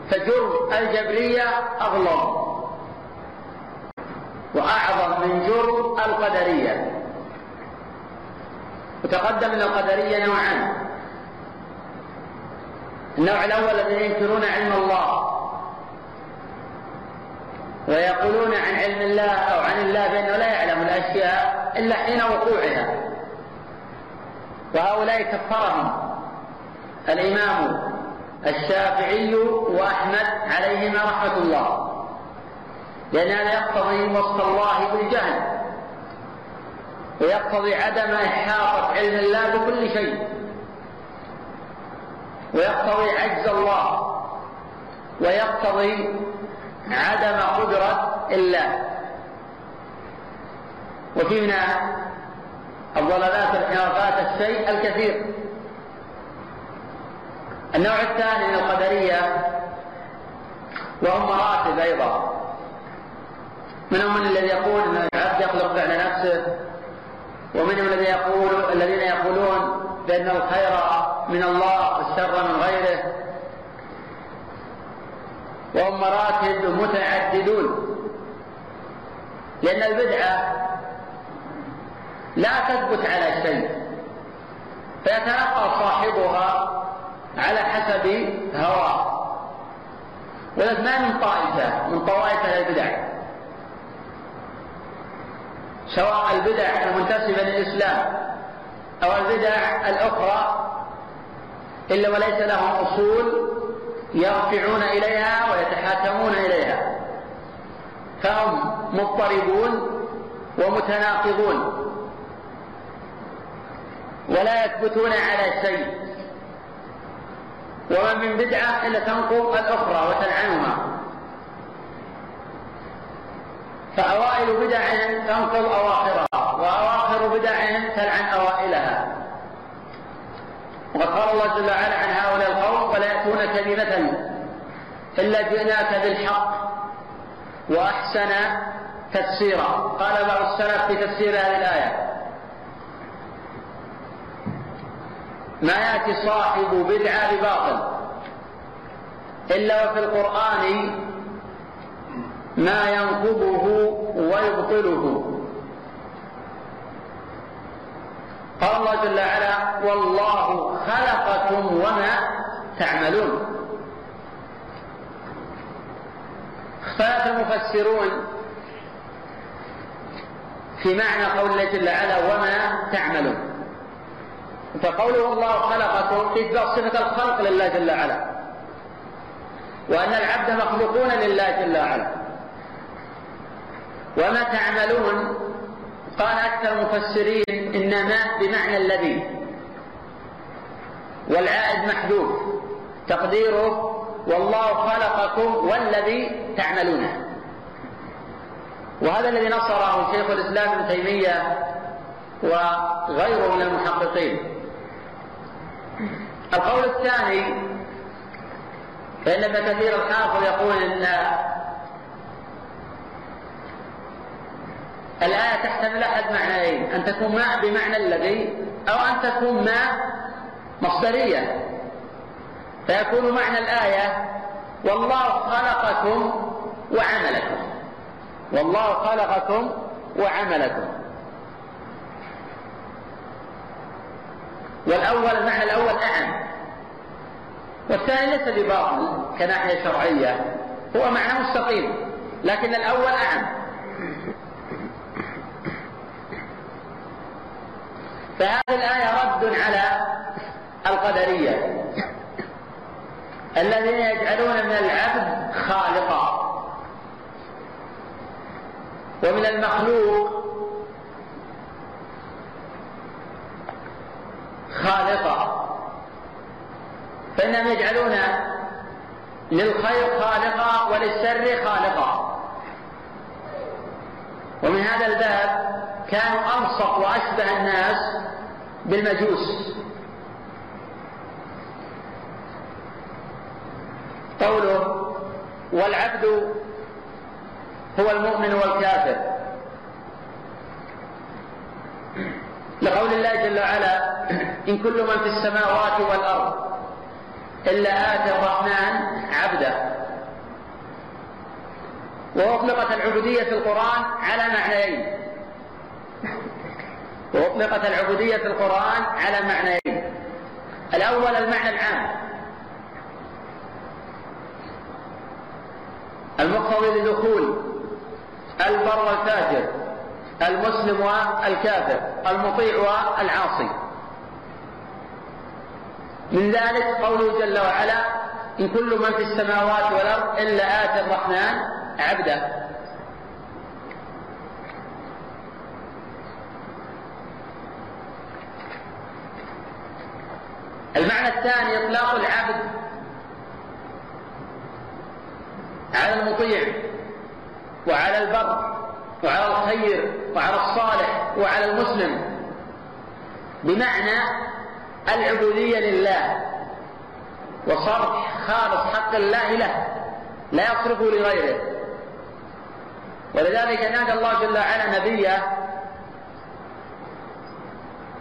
Speaker 1: فجرم الجبرية أغلظ وأعظم من جرم القدرية. وتقدم أن القدرية نوعان. النوع الأول الذين ينكرون علم الله. ويقولون عن علم الله أو عن الله بأنه لا يعلم الأشياء إلا حين وقوعها. وهؤلاء كفرهم. الإمام الشافعي وأحمد عليهما رحمة الله. لأن هذا يقتضي وصف الله بالجهل ويقتضي عدم إحاطة علم الله بكل شيء. ويقتضي عجز الله. ويقتضي عدم قدرة الله. وفي من الضلالات والانحرافات الشيء الكثير. النوع الثاني من القدرية وهم مراتب أيضا. منهم من الذي يقول أن العبد يخلق فعل نفسه ومنهم الذي يقول الذين يقولون بأن الخير من الله والشر من غيره. وهم مراتب متعددون. لأن البدعة لا تثبت على شيء. فيتلقى صاحبها على حسب هواه. ما من طائفة من طوائف البدع. سواء البدع المنتسبة للإسلام أو البدع الأخرى إلا وليس لهم أصول يرجعون إليها ويتحاكمون إليها. فهم مضطربون ومتناقضون. ولا يثبتون على شيء. ومن من بدعة إلا تنقض الأخرى وتلعنها فأوائل بدعهم تنقض أواخرها وأواخر بدعهم تلعن أوائلها. وقد قال الله جل وعلا عن هؤلاء القوم ولا يأتونك بمثل إلا جئناك بالحق وأحسن تفسيرا. قال بعض السلف في تفسير هذه الآية ما يأتي صاحب بدعة بباطل. إلا وفي القرآن ما ينقضه ويبطله. قال الله جل وعلا والله خلقكم وما تعملون. اختلف المفسرون في معنى قول الله جل وعلا وما تعملون. فقوله الله خلقكم في صفة الخلق لله جل وعلا. وأن العبد مخلوقون لله جل وعلا. وما تعملون؟ قال أكثر المفسرين إنما بمعنى الذي. والعائد محذوف تقديره والله خلقكم والذي تعملونه. وهذا الذي نصره شيخ الإسلام ابن تيمية وغيره من المحققين. القول الثاني فإن ابن كثير الحافظ يقول إن الآية تحتمل أحد معنيين أن تكون ما بمعنى الذي أو أن تكون ما مصدرية. فيكون معنى الآية والله خلقكم وعملكم. والله خلقكم وعملكم. والأول المعنى الأول أعم. والثاني ليس بباطل كناحية شرعية. هو معنى مستقيم لكن الأول أعم. فهذه الآية رد على القدرية الذين يجعلون من العبد خالقا. ومن المخلوق خالقا. فإنهم يجعلون للخير خالقا وللشر خالقا. ومن هذا الباب كانوا ألصق وأشبه الناس بالمجوس. قوله والعبد هو المؤمن والكافر. لقول الله جل وعلا إن كل من في السماوات والأرض إلا آتى الرحمن عبدا وأطلقت العبودية في القرآن على معنيين. وأطلقت العبودية في القرآن على معنيين. الأول المعنى العام. المقتضي لدخول البر والفاجر. المسلم والكافر المطيع والعاصي. من ذلك قوله جل وعلا إن كل من في السماوات والأرض إلا آتى الرحمن عبدا المعنى الثاني إطلاق العبد على المطيع وعلى البر. وعلى الخير وعلى الصالح وعلى المسلم. بمعنى العبودية لله وصرف خالص حق الله له لا يصرفه لغيره. ولذلك نادى الله جل وعلا نبيه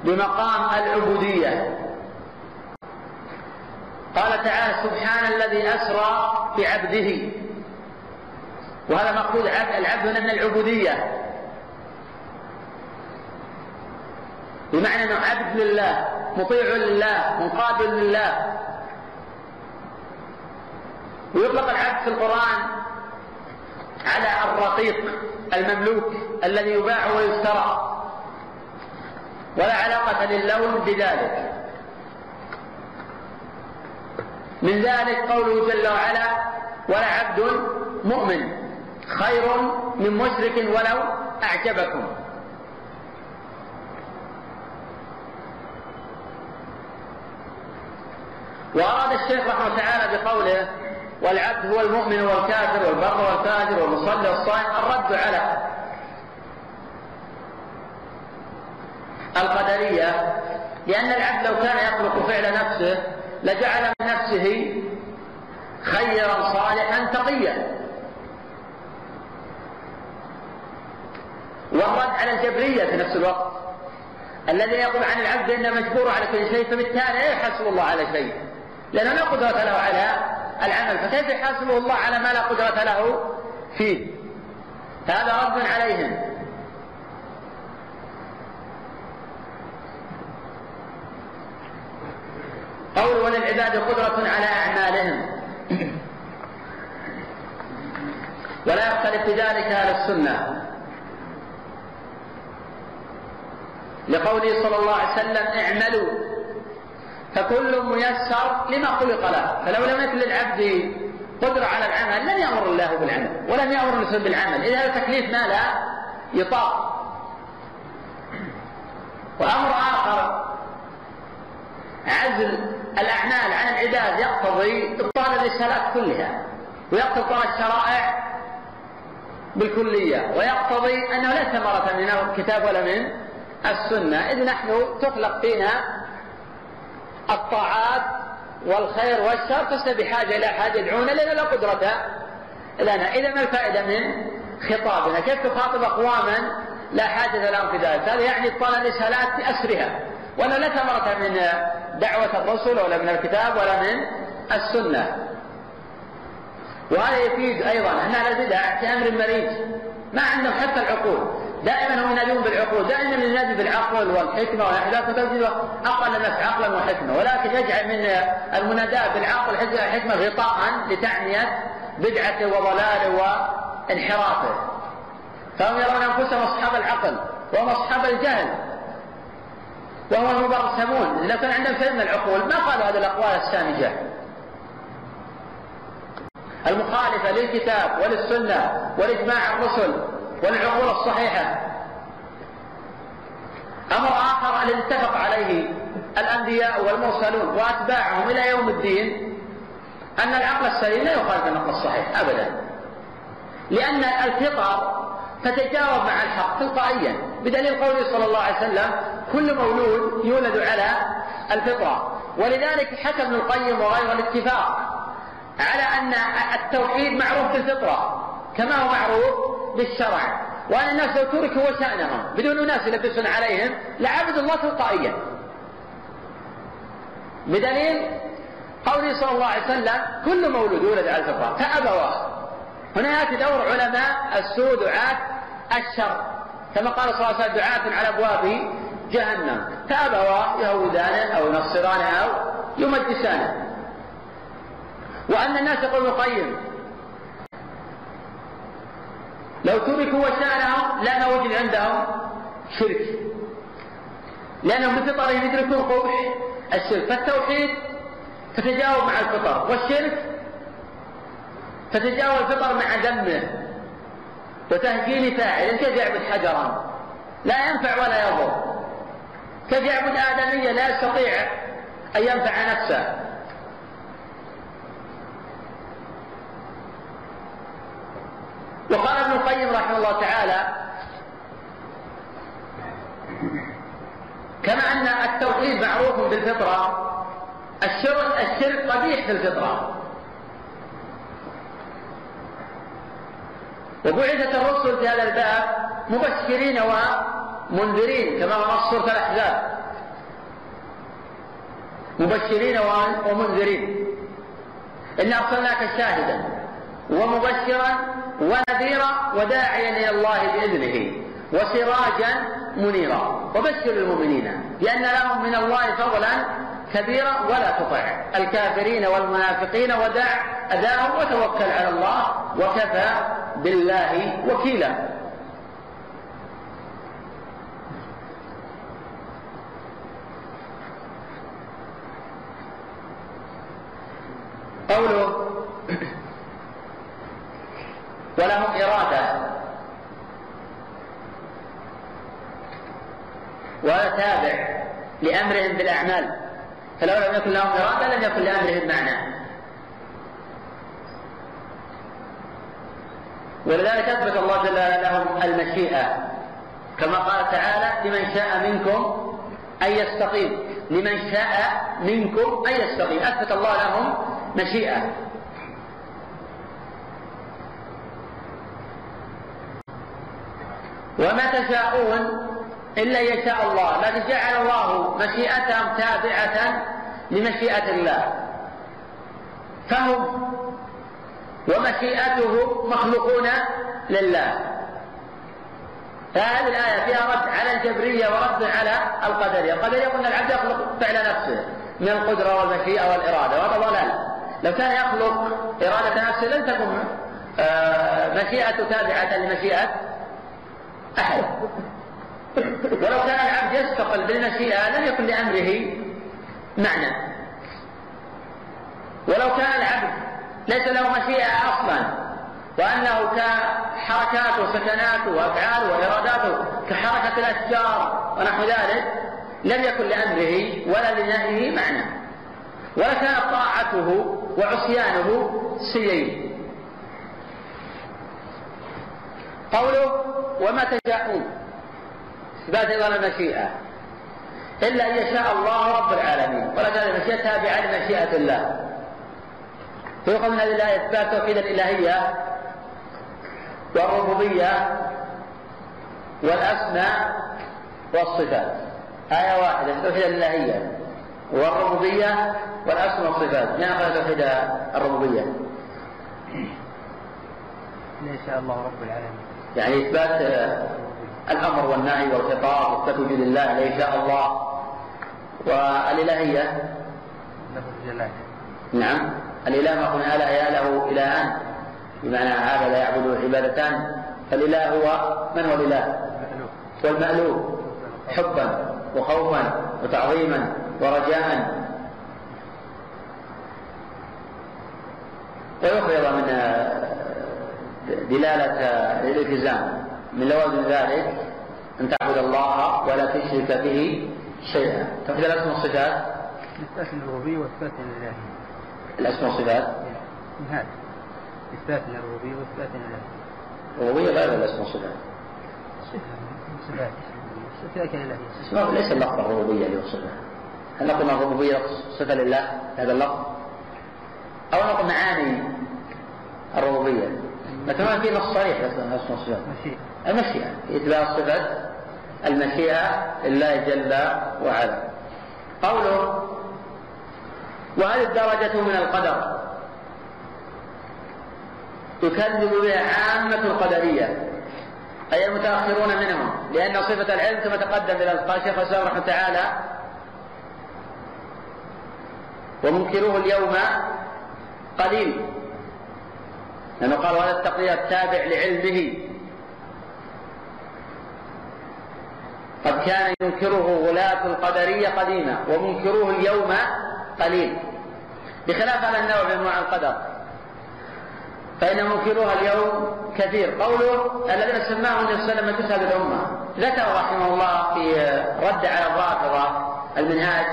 Speaker 1: بمقام العبودية. قال تعالى سبحان الذي أسرى بعبده. وهذا مقصود العبد هنا من العبودية. بمعنى أنه عبد لله مطيع لله منقاد لله. ويطلق العبد في القرآن على الرقيق المملوك الذي يباع ويشترى. ولا علاقة للون بذلك. من ذلك قوله جل وعلا ولا عبد مؤمن. خير من مشرك ولو أعجبكم. وأراد الشيخ رحمه الله تعالى بقوله والعبد هو المؤمن والكافر والبر والفاجر والمصلي والصائم الرد على القدرية لأن العبد لو كان يخلق فعل نفسه لجعل من نفسه خيرا صالحا تقيا. والرد على الجبرية في نفس الوقت. الذي يقول عن العبد إنه مجبور على كل شيء فبالتالي لا يحاسب الله على شيء. لأنه لا قدرة له على العمل فكيف يحاسبه الله على ما لا قدرة له فيه؟ هذا رد عليهم. قول وللعباد قدرة على أعمالهم. ولا يختلف في ذلك أهل السنة. لقوله صلى الله عليه وسلم اعملوا. فكل ميسر لما خلق له. فلو لم يكن للعبد قدرة على العمل لم يأمر الله بالعمل ولم يأمر الرسول بالعمل. إذا تكليف ما لا يطاق. وأمر آخر عزل الأعمال عن العباد يقتضي إبطال الرسالات كلها ويقتضي إبطال الشرائع بالكلية ويقتضي أنه لا ثمرة من الكتاب ولا من السنة. إذ نحن تخلق فينا الطاعات والخير والشر فلسنا بحاجة إلى أحد يدعونا لنا لا قدرة لنا. إذا ما الفائدة من خطابنا؟ كيف تخاطب أقواما لا حاجة لهم في ذلك هذا يعني إبطال الرسالات بأسرها ولا لا ثمرة من دعوة الرسل ولا من الكتاب ولا من السنة. وهذا يفيد أيضا أن في أمر مريض ما عندهم حتى العقول. دائما هم ينادون بالعقول دائما ينادي بالعقل والحكمة والأحداث فتجد أقل نفع عقلا وحكمة ولكن يجعل من المناداة بالعقل والحكمة غطاء لتعنية بدعته وضلاله وانحرافه فهم يرون أنفسهم أصحاب العقل وهم أصحاب الجهل وهو المبرسمون. لو كان عندهم شيء من العقول ما قالوا هذه الأقوال السامجة؟ المخالفة للكتاب وللسنة ولإجماع الرسل وللعقول الصحيحة. أمر آخر الذي اتفق عليه الأنبياء والمرسلون وأتباعهم إلى يوم الدين أن العقل السليم لا يخالف النقل الصحيح أبدا. لأن الفطر تتجاوب مع الحق تلقائيا. بدليل قوله صلى الله عليه وسلم كل مولود يولد على الفطرة. ولذلك حكى ابن القيم وغيره الاتفاق على أن التوحيد معروف بالفطرة كما هو معروف بالشرع. وأن الناس لو تركوا وشأنهم بدون أناس يلبسون عليهم لعبدوا الله تلقائيا. بدليل قوله صلى الله عليه وسلم كل مولود يولد على الفطرة فأبواه. هنا يأتي دور علماء السوء دعاة الشر. كما قال صلى الله عليه وسلم دعاة على أبواب جهنم. فأبواه يهودانه أو ينصرانه أو يمجسانه. وأن الناس يقول القيم لو تركوا وشأنهم لا وجد عندهم شرك. لأنهم بفطرهم يدركون قبح الشرك. فالتوحيد تتجاوب مع الفطر والشرك تتجاوز الفطر مع ذمه وتهجين فاعل كيف يعبد حجرا؟ لا ينفع ولا يضر. كيف يعبد آدمية لا يستطيع أن ينفع نفسه. وقال ابن القيم رحمه الله تعالى كما أن التوحيد معروف بالفطرة الشرك الشرك قبيح في الفطرة وبعثت الرسل في هذا الباب مبشرين ومنذرين كما نص سورة الأحزاب. مبشرين ومنذرين. إنا أرسلناك شاهدا ومبشرا ونذيرا وداعيا إلى الله بإذنه وسراجا منيرا. وبشر المؤمنين بأن لهم من الله فضلا كبيرا ولا تطع. الكافرين والمنافقين ودع أداهم وتوكل على الله وكفى بالله وكيلا. قوله ولهم إرادة. وهذا تابع لأمرهم بالأعمال. فلو لم يكن لهم إرادة لم يكن لأمرهم معنى. ولذلك أثبت الله جل وعلا لهم المشيئة. كما قال تعالى لمن شاء منكم أن يستقيم. لمن شاء منكم أن يستقيم. أثبت الله لهم مشيئة. وما تشاءون إلا يشاء الله. لكن جعل الله مشيئتهم تابعة لمشيئة الله. فهم ومشيئته مخلوقون لله. فهذه الآية فيها رد على الجبرية ورد على القدرية، القدرية أن العبد يخلق فعل نفسه من القدرة والمشيئة والإرادة وهذا ضلال. لو كان يخلق إرادة نفسه لن تكن آه، مشيئته تابعة لمشيئة ولو كان العبد يستقل بالمشيئة لم يكن لأمره معنى. ولو كان العبد ليس له مشيئة أصلا وأنه كحركاته وسكناته وأفعاله وإراداته كحركة الأشجار ونحو ذلك لم يكن لأمره ولا لنهيه معنى. ولكانت طاعته وعصيانه سيئين. قوله وما تشاءون. إثبات أيضا المشيئة. إلا أن يشاء الله رب العالمين. ولكن المشيئة تابعة لمشيئة الله. فيؤخذ من هذه الآية إثبات توحيد الإلهية والربوبية والأسماء والصفات. آية واحدة توحيد الإلهية والربوبية والأسماء والصفات. ما أخذ توحيد الربوبية؟
Speaker 2: إن شاء الله رب العالمين.
Speaker 1: يعني إثبات الأمر والنهي والخطاب وإثبات وجود الله شاء الله والإلهية. نعم. الإله ما قلنا ألا له إلهان بمعنى هذا لا يعبد عبادتان. فالإله هو من هو الإله؟ والمألوف. حبا وخوفا وتعظيما ورجاء. ويخرج من دلالة الالتزام. من لوازم ذلك أن تعبد الله ولا تشرك به شيئا. توحيد الأسماء والصفات؟
Speaker 2: إثبات الربوبية وإثبات الإلهية
Speaker 1: الأسماء والصفات؟
Speaker 2: من هذا إثبات الربوبية وإثبات الإلهية
Speaker 1: الربوبية غير الأسماء والصفات.
Speaker 2: صفات. صفات الإلهية
Speaker 1: ليس اللفظ الربوبية اللي يوصفها هل نقول الربوبية صفة لله؟ هذا اللفظ. أو نقول معاني الربوبية. مثلا في نص صريح الأسماء والصفات المشيئة إثبات صفة المشيئة لله جل وعلا. قوله وهذه الدرجة من القدر؟ يكذب بها عامة القدرية. أي المتأخرون منهم. لأن صفة العلم كما تقدم إلى قال شيخ الإسلام رحمه تعالى ومنكروه اليوم قليل. لأنه قال هذا التقدير التابع لعلمه. قد كان ينكره غلاة القدرية قديما ومنكروه اليوم قليل بخلاف هذا النوع من أنواع القدر. فإن منكروها اليوم كثير. قوله الذين سماهم النبي صلى الله عليه وسلم تسهل الأمة ذكر رحمه الله في رد على الرافضة المنهاج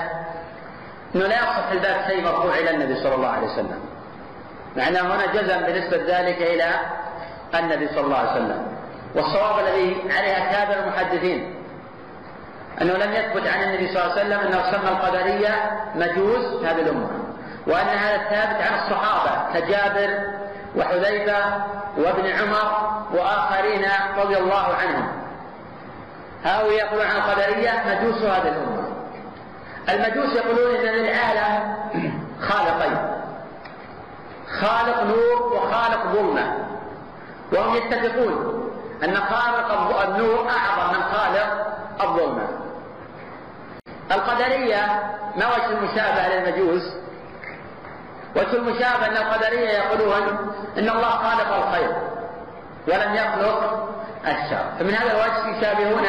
Speaker 1: أنه لا يصح الباب شيء مرفوع إلى النبي صلى الله عليه وسلم. مع أن هنا جزم بنسبة ذلك إلى النبي صلى الله عليه وسلم. والصواب الذي عليه أكابر المحدثين أنه لم يثبت عن النبي صلى الله عليه وسلم أنه سمى القدرية مجوس هذه الأمة وأن هذا ثابت عن الصحابة كجابر وحذيفة وابن عمر وآخرين رضي الله عنهم. هؤلاء يقولون عن القدرية مجوس هذه الأمة. المجوس يقولون إن للعالم خالقين. خالق نور وخالق ظلمة وهم يتفقون أن خالق النور أعظم من خالق الظلمة القدرية ما وجه المشابهة للمجوس وجه المشابهة أن القدرية يقولون أن الله خالق الخير ولم يخلق الشر. فمن هذا الوجه يشابهون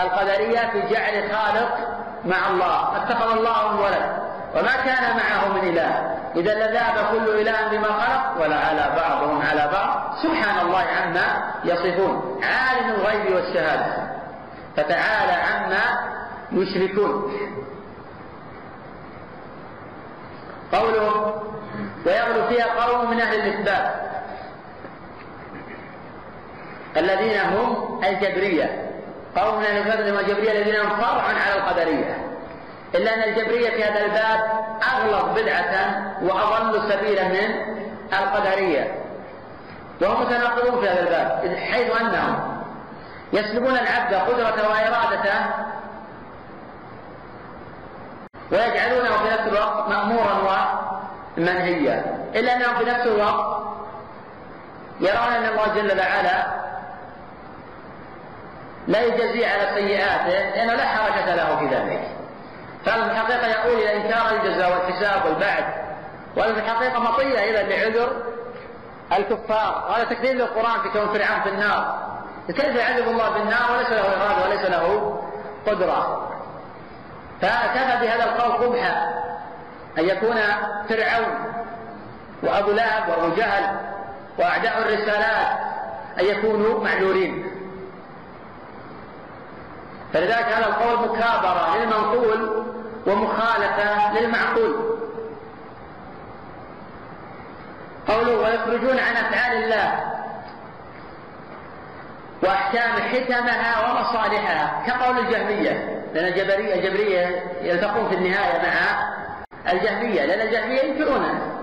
Speaker 1: القدرية في جعل خالق مع الله. اتخذ الله من ولد. وما كان معه من إله. إذا لذهب كل إله بما خلق ولعلى بعضهم على بعض. سبحان الله عما يصفون. عالم الغيب والشهادة. فتعالى عما يشركون. قوله ويغلو فيها قوم من أهل الإثبات. الذين هم الجبرية. قوم من أهل الإثبات الجبرية الذين هم فرع على القدرية. إلا أن الجبرية في هذا الباب أغلظ بدعة وأضل سبيلا من القدرية. وهم متناقضون في هذا الباب حيث أنهم يسلبون العبد قدرته وإرادته ويجعلونه في نفس الوقت مأمورا ومنهيا. إلا أنهم في نفس الوقت يرون أن الله جل وعلا لا يجزي على سيئاته لأنه لا حركة له في ذلك. فهذا في الحقيقة يقول إلى إنكار الجزاء والحساب والبعث. وهذا في الحقيقة مطية إذا لعذر الكفار. وهذا تكذيب للقرآن في كون فرعون في النار. كيف يعذب الله بالنار وليس له إرادة وليس له قدرة؟ فكفى بهذا القول قبحا أن يكون فرعون وأبو لهب وأبو جهل وأعداء الرسالات أن يكونوا معذورين. فلذلك هذا القول مكابرة للمنقول ومخالفة للمعقول. قوله ويخرجون عن أفعال الله وأحكام حكمها ومصالحها كقول الجهمية لأن الجبرية الجبرية يلتقون في النهاية مع الجهمية لأن الجهمية ينكرون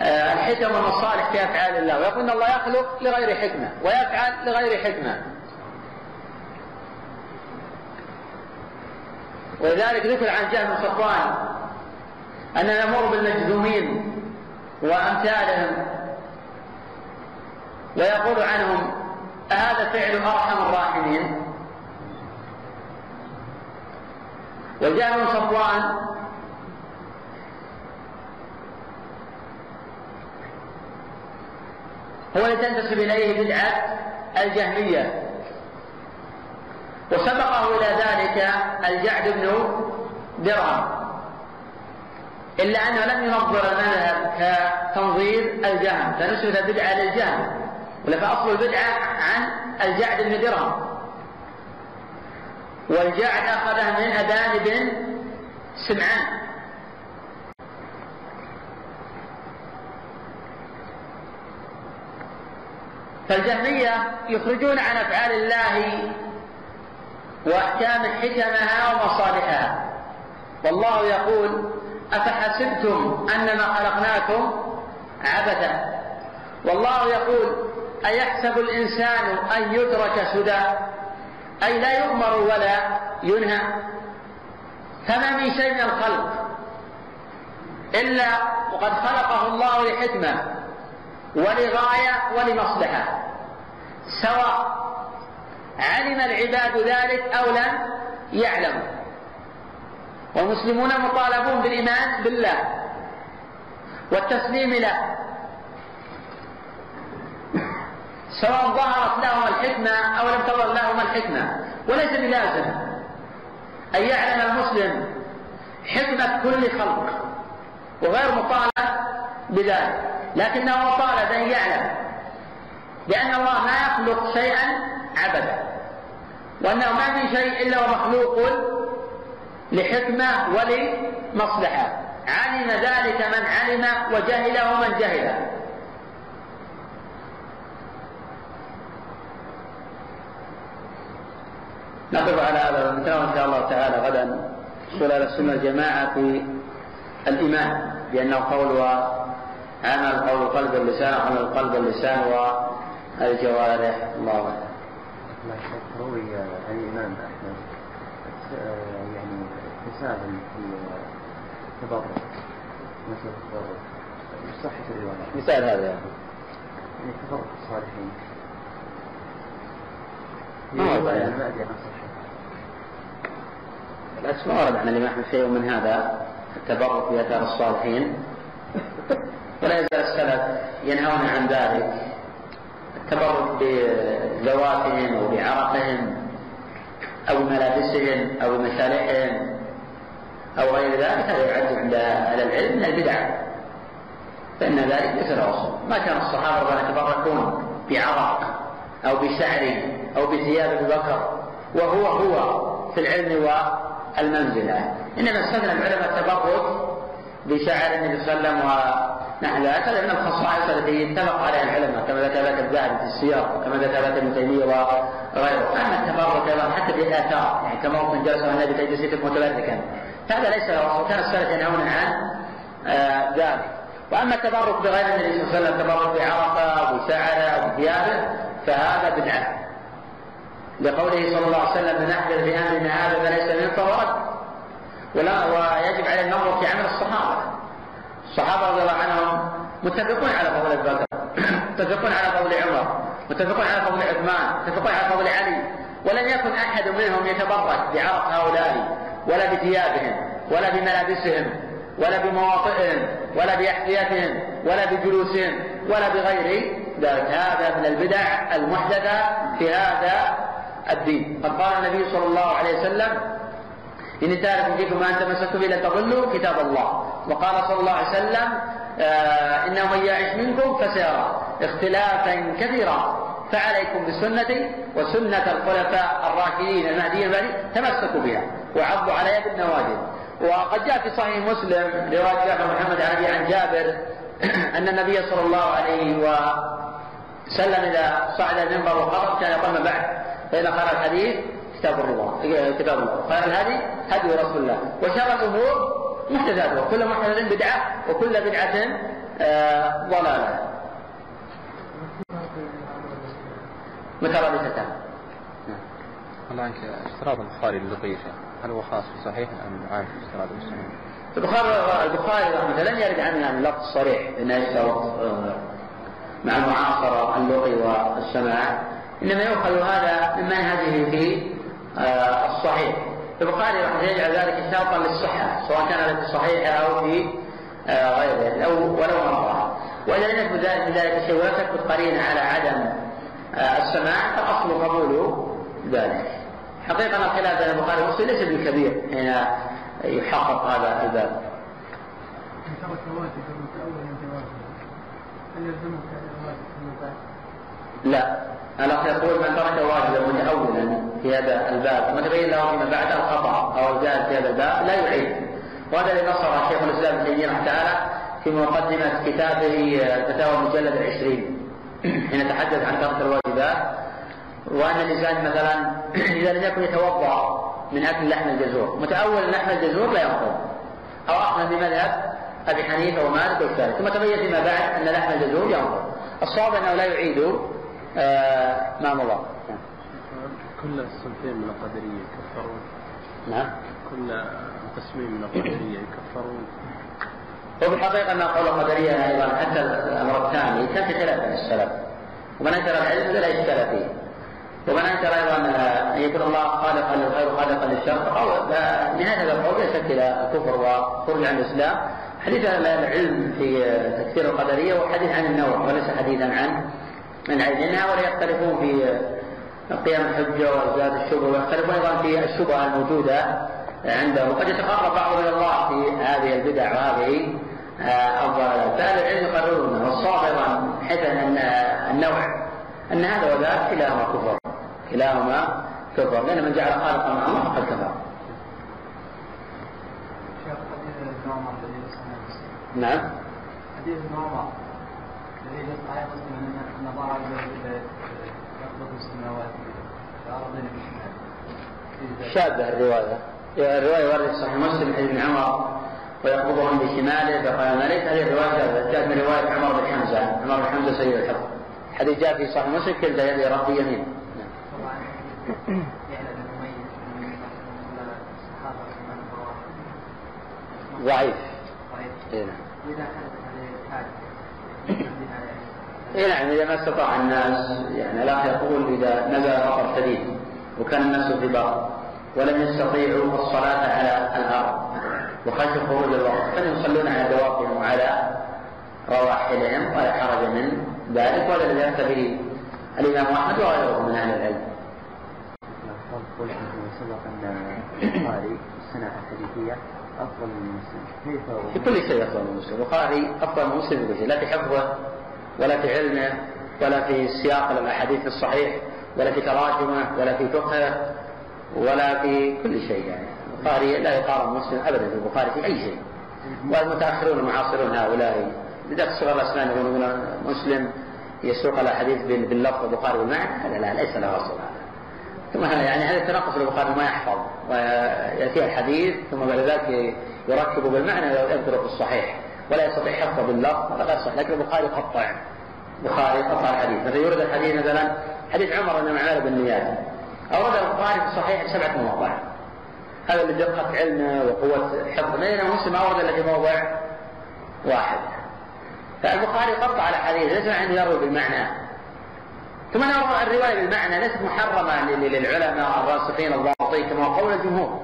Speaker 1: الحكم والمصالح في أفعال الله ويقول الله يخلق لغير حكمة ويفعل لغير حكمة. ولذلك ذكر عن جهل بن صفوان أن نمر بالمجذومين وأمثالهم ويقول عنهم أهذا فعل أرحم الراحمين؟ وجاء من صفوان هو الذي تنتسب إليه بدعة الجهمية. وسبقه إلى ذلك الجعد بن درهم. إلا أنه لم ينظر المذهب كتنظير الجهم فنسبة البدعة للجهم ولا فأصل البدعة عن الجعد بن درهم. والجعد أخذه من أبان بن سمعان. فالجهمية يخرجون عن أفعال الله وأحكام حكمها ومصالحها. والله يقول أفحسبتم أنما خلقناكم عبثا؟ والله يقول أيحسب الإنسان أن يترك سدى؟ أي لا يؤمر ولا ينهى. فما من شيء من الخلق إلا وقد خلقه الله لحكمة ولغاية ولمصلحة. سواء علم العباد ذلك أو لم يعلموا والمسلمون مطالبون بالإيمان بالله والتسليم له. سواء ظهرت لهم الحكمة أو لم تظهر لهم الحكمة. وليس بلازم أن يعلم المسلم حكمة كل خلق وغير مطالب بذلك. لكنه مطالب أن يعلم. بأن الله ما يخلق شيئا عبدا وأنه ما من شيء إلا ومخلوق لحكمة ولمصلحة. علم ذلك من علم وجهله من جهل نقف على هذا ونتناول إن شاء الله تعالى غدا. أهل السنة الجماعه في الإيمان بأنه قول عمل قول القلب واللسان عمل القلب واللسان والجوارح الله
Speaker 2: شك روي عن الإمام أحمد يعني تساهل في التبرع مثل التبرع صحة الرواية؟
Speaker 1: مثال هذا. يعني.
Speaker 2: تبرع الصالحين.
Speaker 1: ما يعني.
Speaker 2: ما أدري عن
Speaker 1: ما ورد عن الإمام أحمد شيء من هذا التبرك باثار الصالحين. ولا يزال السلف ينهون عن ذلك. التبرك بذواتهم أو بعرقهم أو بملابسهم أو بمشارحهم أو غير ذلك هذا يعد عند أهل العلم من البدع. فإن ذلك ليس له اصل ما كان الله عنهم يتبركون بعرق أو بشعر أو بثياب ابي بكر. وهو هو في العلم والمنزلة. إنما استثنى العلماء التبرك بشعر النبي صلى الله عليه وسلم ونحو ذلك هذا من الخصائص التي اتفق عليها العلماء كما ذكر ذلك الذهبي في السياق وكما ذكر ذلك ابن تيمية وغيره. اما التبرك أيضا حتى بالآثار يعني كما هو من جلس النبي تجلسك متبركا. هذا ليس له كان السلف ينهون عن آه، ذلك. وأما التبرك بغير النبي صلى الله عليه وسلم التبرك بعرقه وبشعره وبثيابه فهذا بدعة. لقوله صلى الله عليه وسلم من أحدث في امرنا هذا فليس من فورد ولا ويجب على النظر في عمل الصحابة. الصحابة رضي الله عنهم متفقون على فضل ابي بكر متفقون على فضل عمر متفقون على فضل عثمان متفقون على فضل علي. ولم يكن أحد منهم يتبرك بعرق هؤلاء ولا بثيابهم ولا بملابسهم ولا بمواطئهم ولا بأحذيتهم ولا بجلوسهم ولا بغير ذلك. هذا من البدع المحدثة في هذا الدين. قد قال النبي صلى الله عليه وسلم إن تارك فيكم ما أن تمسكوا به تضلوا كتاب الله وقال صلى الله عليه وسلم آه إنه من يعش منكم فسيرى اختلافا كثيرا فعليكم بسنتي وسنة الخلفاء الراشدين المهديين بعدي تمسكوا بها وعضوا عليها بالنواجذ وقد جاء في صحيح مسلم رواية جابر محمد علي عن جابر أن النبي صلى الله عليه وسلم إذا صعد المنبر وخطب كان يقول بعد فإذا قرأ الحديث كتاب الله كتاب الله قال الهدي هدي رسول الله. وشر الأمور محدثاتها وكل محدثة بدعة وكل بدعة آه ضلالة. مترادفتان
Speaker 8: الله عنك اشتراط البخاري للضيف هل هو خاص بصحيح أم عام في اشتراط المسلمين؟
Speaker 1: البخاري البخاري رحمه الله لم يرد عنه يعني لفظ صريح. انه مع المعاصرة اللغي والسماع. إنما يؤخذ هذا من منهجه في الصحيح. البخاري رحمه الله يجعل ذلك شرطا للصحة سواء كان في الصحيح أو في آه، غيره لو ولو مره وإذا لم يثبت ذلك ذلك شيء ولا تثبت قرينة على عدم السماع فالأصل قبول ذلك. حقيقة الخلاف بين البخاري ومسلم ليس بالكبير حين يحقق هذا الباب. لا. الأخ يقول من ترك واجبا متأولا في هذا الباب؟ وتبين له فيما بعد الخطأ أو الزاد في هذا الباب؟ لا يعيد وهذا الذي نصر شيخ الإسلام ابن تيمية رحمه تعالى في مقدمة كتابه فتاوى المجلد العشرين. حين تحدث عن ترك الواجبات وأن الإنسان مثلا إذا لم يكن يتوضأ من أكل لحم الجزور متأول لحم الجزور لا ينقض. أو أخذ بمذهب أبي حنيفة ومالك والشافعي. ثم تبين فيما بعد أن لحم الجزور ينقض. الصواب أنه لا يعيد ما مضى.
Speaker 9: كل الصنفين من القدرية يكفرون.
Speaker 1: نعم.
Speaker 9: كل قسمين من القدرية يكفرون.
Speaker 1: وفي الحقيقة أن قول القدرية أيضا حتى الأمر الثاني. كان في خلاف بين السلف؟ ومن أنكر العلم لا إشكال فيه. ومن أنكر أيضا أن يكون الله خالقا للخير وخالقا للشر فهو نهايه هذا القول شك إلى الكفر وخروج عن الإسلام. حديث العلم في تكفير القدرية وحديث عن النوع وليس حديثا عن من لأن هؤلاء يختلفون في قيام الحجه وازداد الشبهة ويختلفون أيضا في الشبهة الموجودة عندهم. وقد يتقرب بعضهم إلى الله في هذه البدع وهذه الضلالات. فأهل العلم يقررون والصواب أيضا حيث ان النوع أن هذا وذاك كلاهما كفر. كلاهما كفر. لأن من جعل خالقا مع الله فقد كفر. نعم.
Speaker 2: حديث ابن
Speaker 1: شاذة الرواية. الرواية وردت صحيح مسلم حديث ابن عمر ويقبضهم بشماله فقال ما ليس هذه الرواية جاءت من رواية عمر بن حمزة. عمر بن حمزة سيد الحفظ حديث جاء في صحيح مسلم كلتا يدي ربي يمين. نعم.
Speaker 2: طبعا يعلى بن أمية من الصحابة من الرواة
Speaker 1: ضعيف
Speaker 2: طيب
Speaker 1: إيه نعم
Speaker 2: وإذا حدث هذه الحادثة
Speaker 1: اي نعم إذا ما استطاع الناس يعني الاخ يقول إذا نزل مطر شديد وكان الناس في بر ولم يستطيعوا الصلاة على الأرض وخشوا خروج الوقت فليصلون على دوابهم وعلى رواحلهم ولا حرج من ذلك ولا أفتى به الإمام أحمد وغيره من أهل العلم.
Speaker 2: قلت سبق أن البخاري الصناعة الحديثية أفضل من مسلم كيف
Speaker 1: في كل شيء أفضل من مسلم، البخاري أفضل من مسلم في كل شيء، لا في حفظه ولا في علمه ولا في سياق الأحاديث الصحيح ولا في تراجمة ولا في فقهه ولا في كل شيء يعني. البخاري لا يقارن مسلم ابدا في البخاري في أي شيء. والمتأخرون المعاصرون هؤلاء لذلك صغار الأسنان يقولون مسلم يسوق الأحاديث باللفظ البخاري بالمعنى هذا لا ليس له أصل هذا. ثم يعني هذا التنقص البخاري ما يحفظ ويأتي الحديث ثم بعد ذلك يركب بالمعنى ويذكره في الصحيح. ولا يستطيع حفظه باللفظ غير صحيح لكن البخاري يقطع البخاري قطع الحديث. مثلا يورد الحديث مثلا حديث عمر انما اعمال بالنيات أورد البخاري في الصحيح سبعة مواضع هذا لدقة علمه وقوة حفظه. بينما مسلم أورد إلا في موضع واحد. فالبخاري قطع الحديث ليس عنده يروي بالمعنى. ثم الرواية بالمعنى ليست محرمة للعلماء الراسخين الضابطين كما قول الجمهور.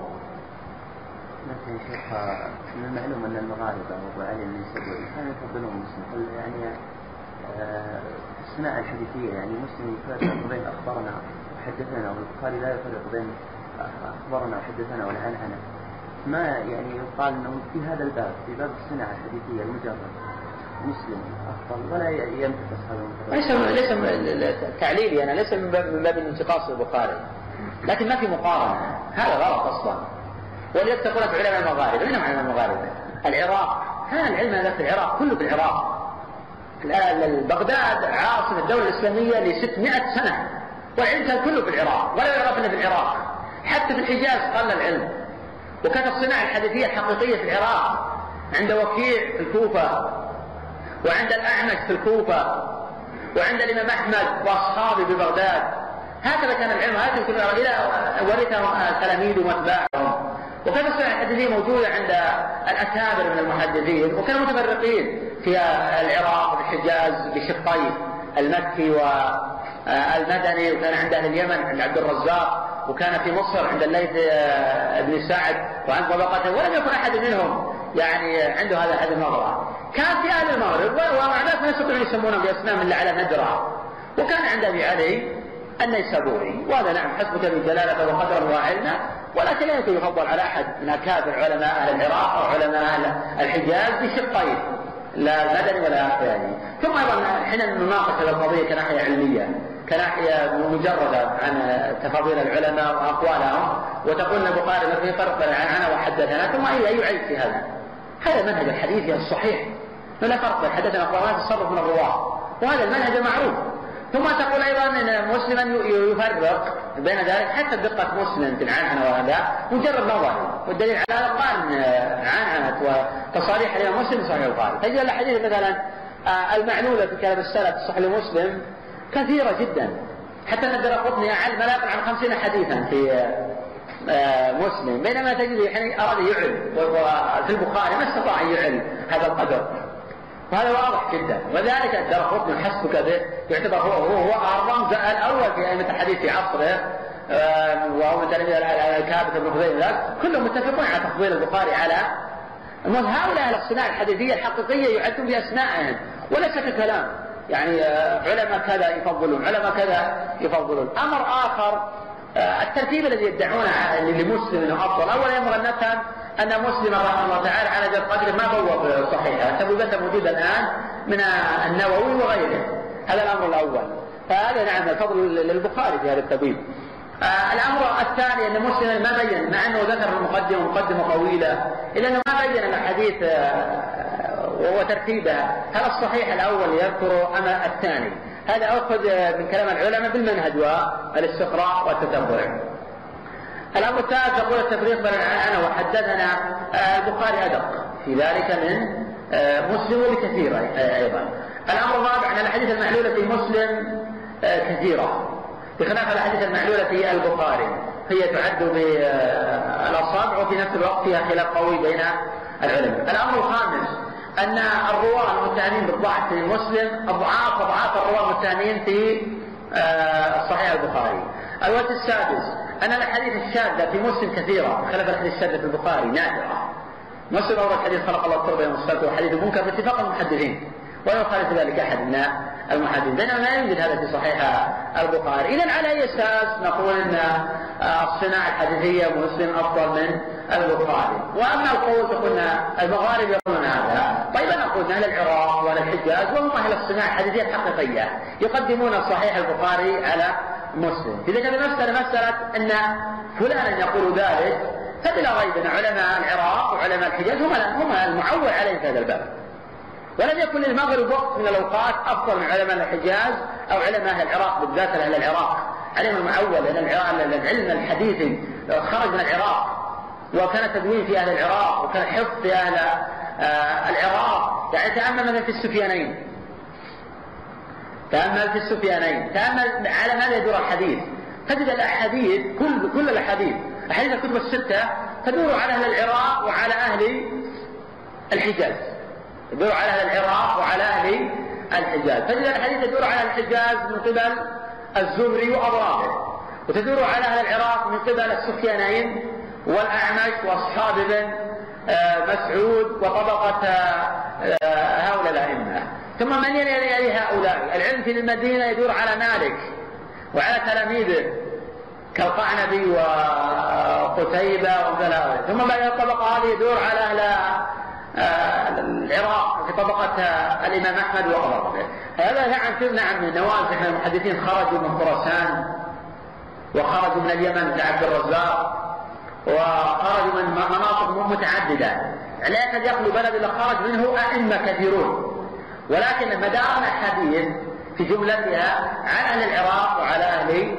Speaker 2: لكن شيخ من المعلوم أن المغاربه وابو علي النيسابوري كانوا يفضلون مسلم يعني آه، الصناعة الحديثية يعني مسلم يفرق بين اخبرنا وحدثنا والبخاري لا يفرق بين اخبرنا وحدثنا والعنعنه ما يعني يقال إنه في هذا الباب في باب الصناعة الحديثية المجرد مسلم أفضل ولا ينتقص هذا
Speaker 1: ليس ليس تعليلي أنا ليس من باب من باب الانتقاص البخاري لكن ما في مقارنة. هذا غلط أصلا. ولذلك تقول علماء المغاربة. من علماء المغاربة؟ العراق. كان العلم هذا في العراق كله في العراق. بغداد عاصمة الدولة الإسلامية ل 600 سنة والعلم كان كله في العراق ولا يعرف إلا في العراق. حتى في الحجاز قل العلم. وكانت الصناعة الحديثية الحقيقية في العراق عند وكيع في الكوفة وعند الأعمش في الكوفة وعند الإمام أحمد وأصحابه ببغداد هكذا كان العلم هكذا كان إلى ورثة تلاميذه وأتباعهم. وكانت الصناعة الحديثية موجودة عند الأكابر من المحدثين وكانوا متفرقين في العراق والحجاز بشقيه المكي والمدني وكان عند أهل اليمن عند عبد الرزاق وكان في مصر عند الليث بن سعد وعند طبقته ولم يكن أحد منهم يعني عنده هذا هذه النظرة. كان في أهل المغرب ومع ذلك ما يستطيعون يسمونهم بأسماء إلا على ندرة وكان عند أبي علي النيسابوري وهذا نعم حسبك من جلالته وقدرا وعلما ولكن لا يمكن يفضل على أحد من اكابر علماء أهل العراق أو علماء الحجاز بشقين لا المدني ولا الثاني ثم أيضا حين نناقش هذه القضية كناحية علمية كناحية مجردة عن تفاضيل العلماء وأقوالهم وتقول البخاري في فرق بين عنعنه وحدثنا ثم اي أي عيب في هذا؟ هذا منهج الحديث الصحيح. لا فرق بين حدثنا اخبارنا تصرف من الرواة وهذا المنهج المعروف ثم تقول أيضا إن مسلما يفرق بين ذلك. حتى دقة مسلم في العنعنة وهذا مجرد نظر. والدليل على هذا قال عنعنة وتصاريح الإمام مسلم صحيح البخاري. تجد الاحاديث مثلا آه، المعلولة في كلام السلف صحيح لمسلم كثيرة جدا. حتى ان الدرقطني اعل ما عن خمسين حديثا في آه، مسلم. بينما تجد حين أراد يعل وفي البخاري ما استطاع أن يعل هذا القدر. وهذا واضح جدا. وذلك الدرقطني حسبك به. يعتبر هو هو, هو الرمز الأول في أئمة الحديث في عصره. آه، وهو من تلاميذ الكابت بن خزيمة كلهم متفقون على تفضيل البخاري على هؤلاء أهل الصناعه الحديثية الحقيقية يعدون بأسمائهم وليس ككلام يعني آه، علماء كذا يفضلون علماء كذا يفضلون. أمر آخر الترتيب الذي يدعونه لمسلم إنه أفضل. أولا ينبغي ان نفهم أن مسلم رحمه الله تعالى على جد قدر ما بوب صحيحه تبويبته موجودة الآن من النووي وغيره. هذا الأمر الأول. فهذا نعم الفضل للبخاري في هذا التبويب. آه الأمر الثاني أن مسلم ما بين مع أنه ذكر المقدمه مقدمة طويلة إلا أنه ما بين الاحاديث آه وترتيبها هل الصحيح الأول يذكر أم الثاني؟ هذا أخذ من كلام العلماء بالمنهج والاستقراء والتتبع الأمر الثالث يقول التفريق بين العنعنه وحدثنا آه البخاري أدق في ذلك من آه مسلم وبكثير أيضا. الأمر الرابع أن الأحاديث المعلولة في مسلم آه كثيرة. بخلاف الأحاديث المعلولة في البخاري هي تعد بالاصابع وفي نفس الوقت فيها خلاف قوي بين العلماء. الأمر الخامس أن الرواه المتهمين بالضعف في مسلم اضعاف أضعاف الرواه المتهمين في صحيح البخاري. الوجه السادس أن الاحاديث الشاذه في مسلم كثيرة. بخلاف الاحاديث الشاذه في البخاري نادرة. مسلم اورد حديث خلق الله التربة يوم السبت وحديث المنكر باتفاق المحدثين. ولا يخالف ذلك احد من المحدثين. بينما لا يوجد هذا في صحيح البخاري. اذا على أي أساس نقول إن الصناعة الحديثية مسلم أفضل من البخاري؟ وأما القول فقلنا المغارب يقولون هذا. طيب نقول أهل العراق وأهل الحجاز وهم أهل الصناعة الحديثية الحقيقية يقدمون صحيح البخاري على مسلم. إذا كان المسألة مسألة أن فلانا يقول ذلك فبلا ريب أن علماء العراق وعلماء الحجاز هم هم المعول عليهم في هذا الباب. ولم يكن للمغرب وقت من الأوقات أفضل من علماء الحجاز أو علماء أهل العراق بالذات أهل العراق. عليهم المعول لأن العلم الحديث خرج من العراق وكان تدوين في أهل العراق وكان حفظ في أهل العراق. يعني تأمل مثلا في السفيانين. تأمل في السفيانين. تأمل على ماذا يدور الحديث؟ تجد الأحاديث كل كل الأحاديث. أحاديث الكتب الستة تدور على أهل العراق وعلى أهل الحجاز. تدور على أهل العراق وعلى أهل الحجاز. تجد الحديث تدور على الحجاز من قبل الزهري واضرابه وتدور على أهل العراق من قبل السفيانين والأعمش وأصحاب ابن مسعود وطبقة هؤلاء الأئمة. ثم من يلي هؤلاء؟ العلم في المدينة يدور على مالك وعلى تلاميذه كالقعنبي وقتيبة وغيره ثم بعد الطبقة هذه يدور على أهل العراق في طبقة الإمام أحمد وغيره. هذا نعم نعم من نوازع المحدثين خرجوا من خراسان وخرجوا من اليمن كعبد الرزاق. وخرجوا من مناطق متعددة. لا يكاد يخلو بلد إلا خرج منه أئمة كثيرون. ولكن مدار الحديث في جملتها عن أهل العراق وعلى أهل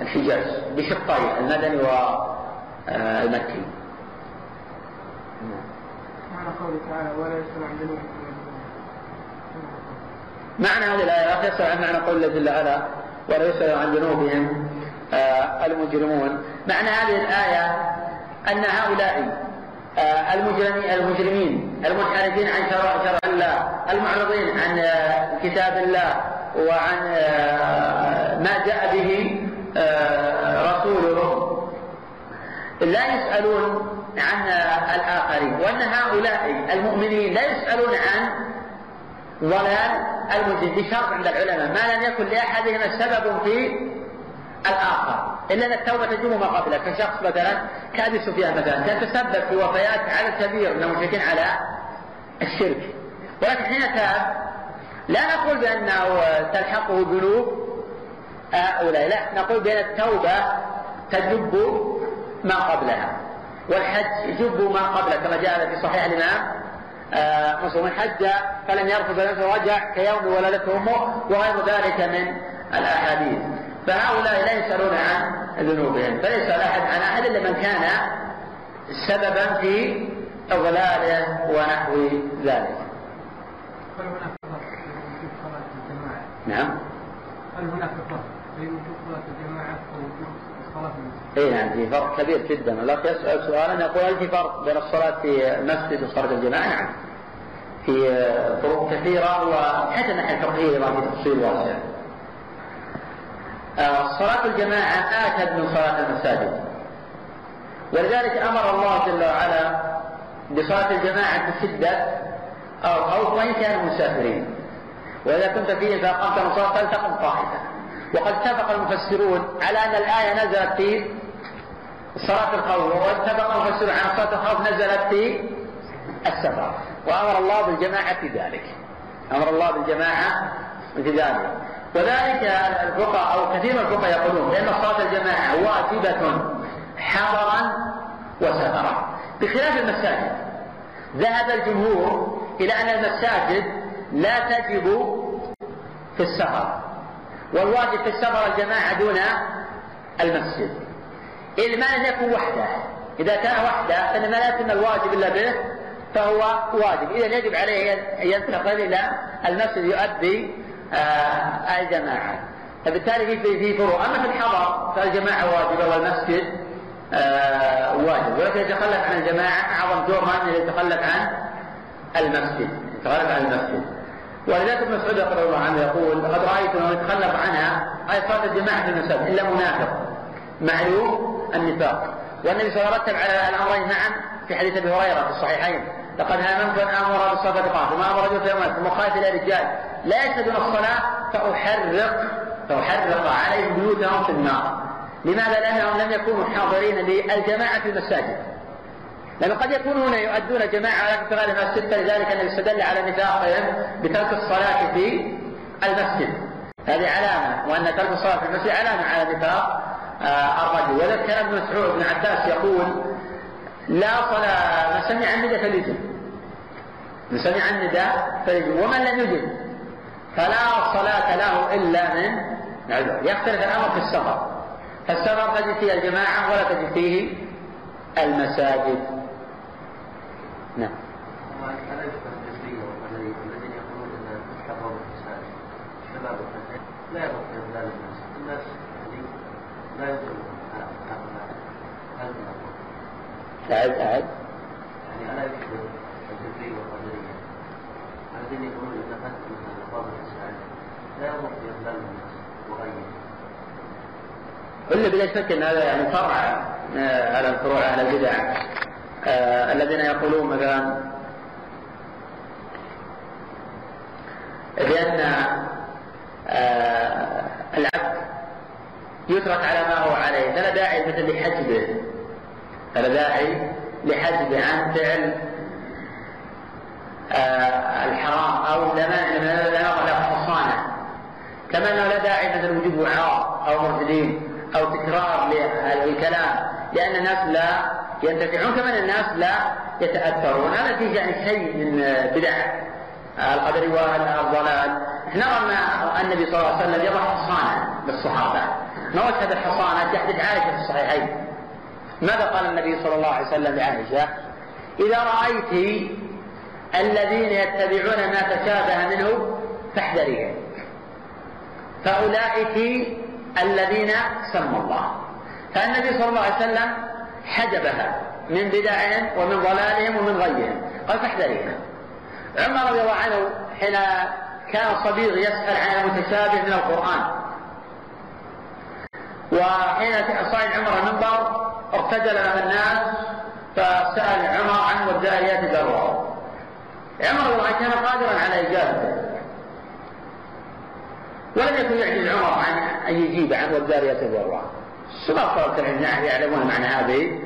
Speaker 1: الحجاز بشقين المدني والمكي
Speaker 6: معنى قوله تعالى ولا يسأل عن ذنوبكم
Speaker 1: معنى هذه الآية لا يسأل عن معنى قول جل وعلا ولا يسأل عن ذنوبهم آه المجرمون. معنى هذه الآية أن هؤلاء آه المجرمين المجرمين المنحرفين عن شرع شرع الله المعرضين عن آه كتاب الله وعن ما جاء به رسوله لا يسألون عن الآخرين. وأن هؤلاء المؤمنين لا يسألون عن ضلال المجرم بشرط عند العلماء. ما لم يكن لأحدهم سبب في الآخر. إلا أن التوبة تجوب ما قبله كشخص مثلا كأبي سفيان مثلا كان تسبب في وفيات عدد كبير من المشركين على الشرك. ولكن حين تاب لا نقول بأنه تلحقه ذنوب هؤلاء لا. نقول بأن التوبة تجب ما قبلها. والحج يجب ما قبله كما جاء في صحيح الإمام مسلم. حج فلم يرفض نفسه رجع كيوم ولدته أمه وغير ذلك من الأحاديث. فهؤلاء لا يسألون عن ذنوبهم فليس أحد عن أحد إلا من كان سببا في إضلاله ونحو ذلك
Speaker 6: هل هناك فرق بين وجوب صلاة الجماعة؟
Speaker 1: نعم
Speaker 6: هل هناك فرق بين وجوب صلاة الجماعة ووجوب صلاة المسجد؟
Speaker 1: اي نعم في فرق كبير جدا الاخ يسال سؤالا يقول هل في فرق بين الصلاة في المسجد وصلاة الجماعة؟ نعم. في فروق كثيرة وحتى الناحيه الفقهيه ما في تفصيل واسع. صلاة الجماعة آكد من صلاة المساجد. ولذلك أمر الله جل وعلا بصلاة الجماعة بشدة أو خوف وإن كانوا مسافرين. وإذا كنت فيه فأقمت مصلى فلتقم طائفة وقد اتفق المفسرون على أن الآية نزلت في صلاة الخوف واتفق المفسرون على صلاة الخوف نزلت في السفر. وأمر الله بالجماعة في ذلك. أمر الله بالجماعة في ذلك. وذلك الفقهاء أو كثير من الفقهاء يقولون بأن صلاة الجماعة واجبة حضرا وسفرا. بخلاف المساجد ذهب الجمهور إلى أن المساجد لا تجب في السفر والواجب في السفر الجماعة دون المسجد. إذ ما لم يكن وحده إذا كان وحده فإن ما لا يتم الواجب إلا به فهو واجب. إذا يجب عليه أن ينتقل إلى المسجد يؤدي الجماعة فبالتالي في في فروع. أما في الحضر فالجماعة واجبة والمسجد آه واجب. ولكن يتخلف عن الجماعة أعظم جرما أن يتخلف عن المسجد. يتخلف عن المسجد. ولذلك ابن مسعود رضي الله عنه يقول لقد رأيت من يتخلف عنها أي صلاة الجماعة في المساجد إلا منافق معلوم النفاق. والنبي صلى الله عليه وسلم على الأمرين معا في حديث أبي هريرة في الصحيحين. لقد هممت أن أمر بالصلاه قام وما أمر رجل في يوم ثم خالف إلى رجال. لا يشهدون الصلاة فاحرق فأحرق عليهم بيوتهم في النار. لماذا؟ لأنهم لم يكونوا حاضرين للجماعة في المساجد. لأنه قد يكونون يؤدون جماعة ولكن في غير المسجد فلذلك النبي استدل على نفاقهم بترك الصلاة في المسجد. هذه علامة وأن ترك الصلاة في المسجد علامة على نفاق آه الرجل. ولذلك كان ابن مسعود بن عباس يقول لا صلاة من سمع النداء فليجب. من سمع النداء فليجب. ومن لم يجب؟ فلا صلاة له إلا من عذر. يختلف الأمر في السفر. فالسفر تجد فيه الجماعة ولا تجد فيه المساجد. نعم.
Speaker 2: لا إضلال الناس لا
Speaker 1: أعد. أعد
Speaker 2: يعني ألا يشبه الجزرية والقدرية. الذين يقولون أن فتح مثلا الحضر والفساد لا
Speaker 1: إلا بلا شك أن هذا يعني فرع آه، على الفروع على البدع. آه الذين يقولون مثلا بأن آه العبد يترك على ما هو عليه فلا داعي مثل لحجبه. فلا داعي لحجبه عن فعل الحرام أو لنظر له حصانة. كما أنه لا داعي مثل وجود وعاظ أو مرشدين أو تكرار للكلام لأن الناس لا ينتفعون كما أن الناس لا يتأثرون. هذا فيه يعني شيء من بدع القدر والضلال. نرى أن النبي صلى الله عليه وسلم يضع حصانا للصحابة. ما وجه هذا الحصانة تحدث عائشة في الصحيحين. ماذا قال النبي صلى الله عليه وسلم لعائشة؟ إذا رأيت الذين يتبعون ما تشابه منه فاحذريهم فأولئك الذين سمى الله. فالنبي صلى الله عليه وسلم حجبها من بدعهم ومن ضلالهم ومن غيهم. قال فاحذريها عمر رضي الله عنه حين كان صبيغ يسأل عن المتشابه من القرآن. وحين صعد عمر المنبر ارتجل امام الناس فسأل عمر عن والذاريات ذروا عمر رضي الله عنه كان قادرا على إجابته ولم يكن يعجز عمر عن أن يجيب عن والذاريات ذروا الشباب طلبة العلم يعلمون معنى هذه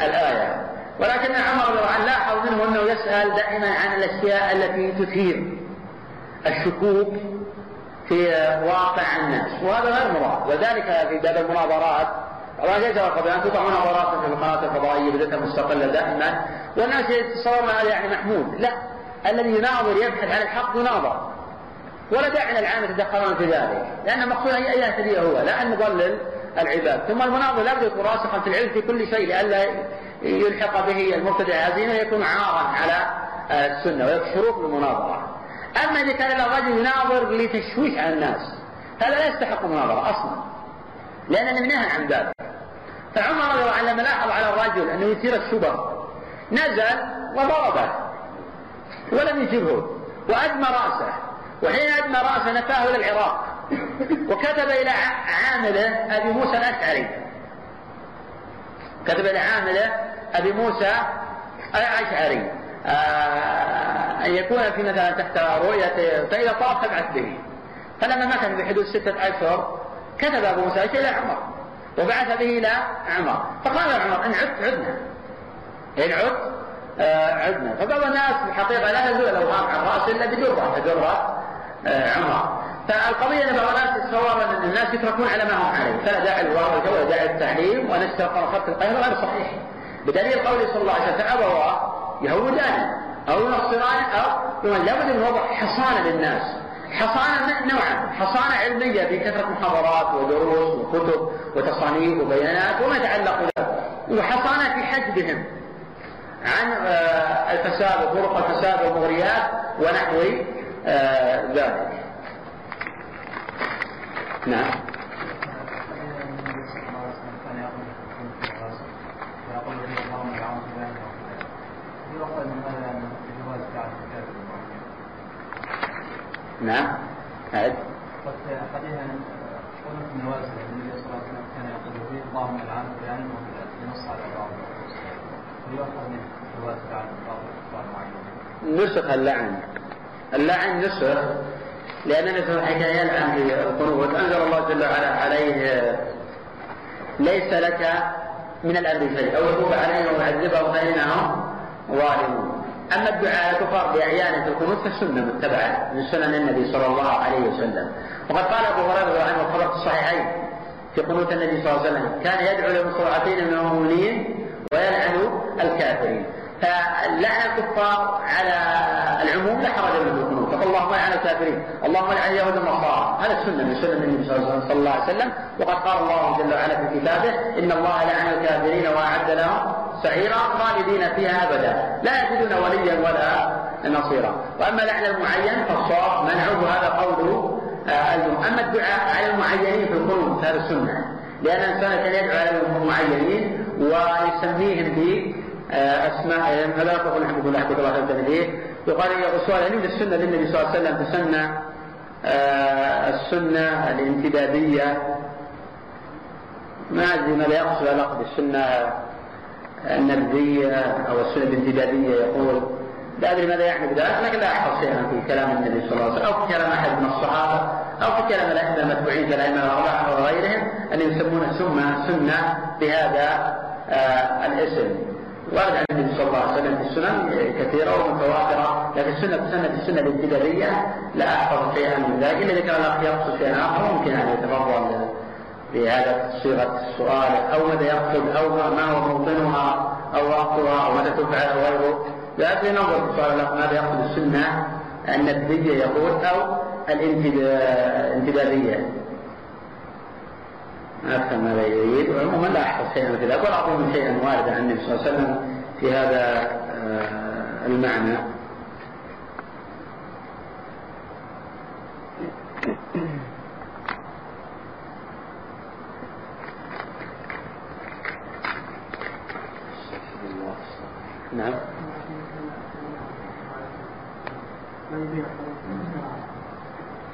Speaker 1: الآية؟ ولكن عمر رضي الله عنه لاحظ منه أنه يسأل دائما عن الأشياء التي تثير الشكوك في واقع الناس وهذا غير مراد وذلك في باب المناظرات. الله ليس قبل ان تقع مناظرات في القناه الفضائية بذاتها مستقلة دائما. والناس يتصورون هذا يعني محمود. لا الذي يناظر يبحث عن الحق يناظر. ولا داعي للعامة يتدخلون في ذلك. لأن المقصود أن يهتدي هو؟ لا أن نضلل العباد. ثم المناظر لابد يكون راسخا في العلم في كل شيء لئلا يلحق به المبتدع. هزيمة يكون عارا على السنة ويكشروك بالمناظرة أما إذا كان الرجل يناظر لتشويش على الناس هذا لا يستحق المناظرة أصلا. لأن نهى عن ذلك. فعمر رضي الله عنه لما لاحظ على الرجل أنه يثير الشبه نزل وضربه ولم يجبه وأدمى رأسه. وحين أدمى رأسه نفاه إلى العراق. وكتب إلى عامله أبي موسى الأشعري. كتب إلى عامله أبي موسى الأشعري. آه أن يكون في مثلا تحت رؤية فإذا طاف فابعث به فلما مكث بحدود ستة أشهر كتب أبو موسى إلى عمر. وبعث به إلى عمر. فقال عمر إن عدت عدنا. إن عدت آه عدنا. فبعض الناس الحقيقة لا تزول الأوهام عن رأس إلا بدرة فدرة آه عمر فالقضية أن بعض الناس يتصور أن الناس يتركون على ما هم عليه. فلا داعي للواو ولا داعي للتحريم ونستغفر خط القيد غير صحيح. بدليل قوله صلى الله عليه وسلم فأبوا يهودان أو ينصران أو لابد من وضع حصانة للناس. حصانة نوعا حصانة علمية في كثرة محاضرات ودروس وكتب وتصانيف وبيانات وما يتعلق بها. وحصانة في حجبهم عن آه، الفساد وطرق الفساد والمغريات ونحو ذلك. نعم. نعم. أعد
Speaker 3: قد حديثا قلت من وازن النبي صلى الله عليه وسلم كان يقول فيه اللهم العن فلانا وفلان ينص على بعض ويؤخذ من الوازن عن بعض معينين
Speaker 1: نسخ اللعن. اللعن نسخ لأن عليه وسلم يلعن في القنوت أنزل الله جل وعلا عليه ليس لك من الأمر شيء. أو يتوب عليهم ويعذبهم فإنهم ظالمون. أما الدعاء كفار بأعيان في القنوت فالسنة متبعة من سنن النبي صلى الله عليه وسلم. وقد قال أبو هريرة عنه الخبر في الصحيحين في قنوت النبي صلى الله عليه وسلم كان يدعو لمستضعفين من المؤمنين ويلعن الكافرين. فلعن الكفار على العموم لا حرج في القنوت فقال اللهم لعن الكافرين. اللهم لعن اليهود والنصارى. هذا السنة من سنن النبي صلى الله عليه وسلم. وقد قال الله جل وعلا في كتابه إن الله لعن الكافرين وأعد لهم سعيرا خالدين فيها أبدا. لا يجدون وليا ولا نصيرا. وأما لعن المعين فالصواب منعه. هذا قول آه، أما الدعاء على المعينين في القنوت هذا السنة. لأن الإنسان كان يدعو على المعينين ويسميهم أسماء فلا تقول الحمد لله كتب الله التنبيه يقال السؤال هل من السنة للنبي صلى الله عليه وسلم تسنى آه، السنة الانتدابية. ما أدري ماذا يقصد علاقه بالسنه النبذية أو السنة الانتدابية يقول. لا أدري ماذا يعني بذلك لكن لا أحفظ شيئا في كلام النبي صلى الله عليه وسلم أو في كلام أحد من الصحابة أو في كلام الأئمة المتبوعين كالائمه الأربعة وغيرهم أن يسمون سنه سنة بهذا آه الاسم. ورد عن النبي صلى الله عليه وسلم في السنن كثيرة ومتواترة لكن السنة السنة السنة الابتدائية لا أحفظ شيئا من ذلك إلا إذا كان الأخ يقصد شيئا آخر ممكن أن يتفضل بهذا صيغة السؤال أو ماذا يقصد أو ما هو موطنها أو وقتها أو متى تفعل أو غيره. لكن ننظر في السؤال ماذا يقصد السنة النبذية يقول أو الانتدابية ما أفهم ماذا يريد وعموما لا أحفظ شيئا مثل ذلك ولا أظن شيئا واردا عن النبي صلى الله عليه وسلم في هذا آه، المعنى. نعم.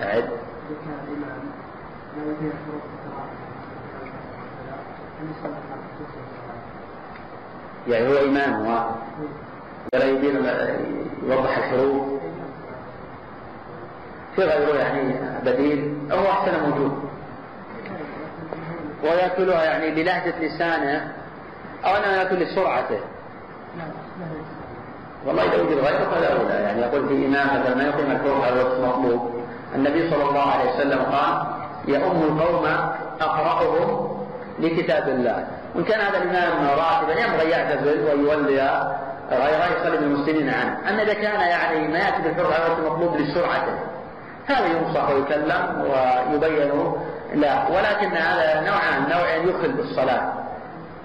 Speaker 1: أعد. يعني هو إمام ولا يبين يوضح الحروف في غيره يعني بديل أو أحسن موجود. ويأكلها يعني بلهجة لسانه أو أنه يأكل لسرعته. والله إذا وجد غيره فلا أولى. يعني يقول في إمام مثلا ما يقيم الحروف على الوقت المطلوب. النبي صلى الله عليه وسلم قال يؤم القوم أقرأهم لكتاب الله. وإن كان هذا الإمام راتبا ينبغي يعتزل ويولي غيره يصلي بالمسلمين عنه. أما إذا كان يعني ما يأتي بالحر على المطلوب لسرعته هذا ينصح ويكلم ويبين لا. ولكن هذا نوعان. نوع يخل بالصلاة.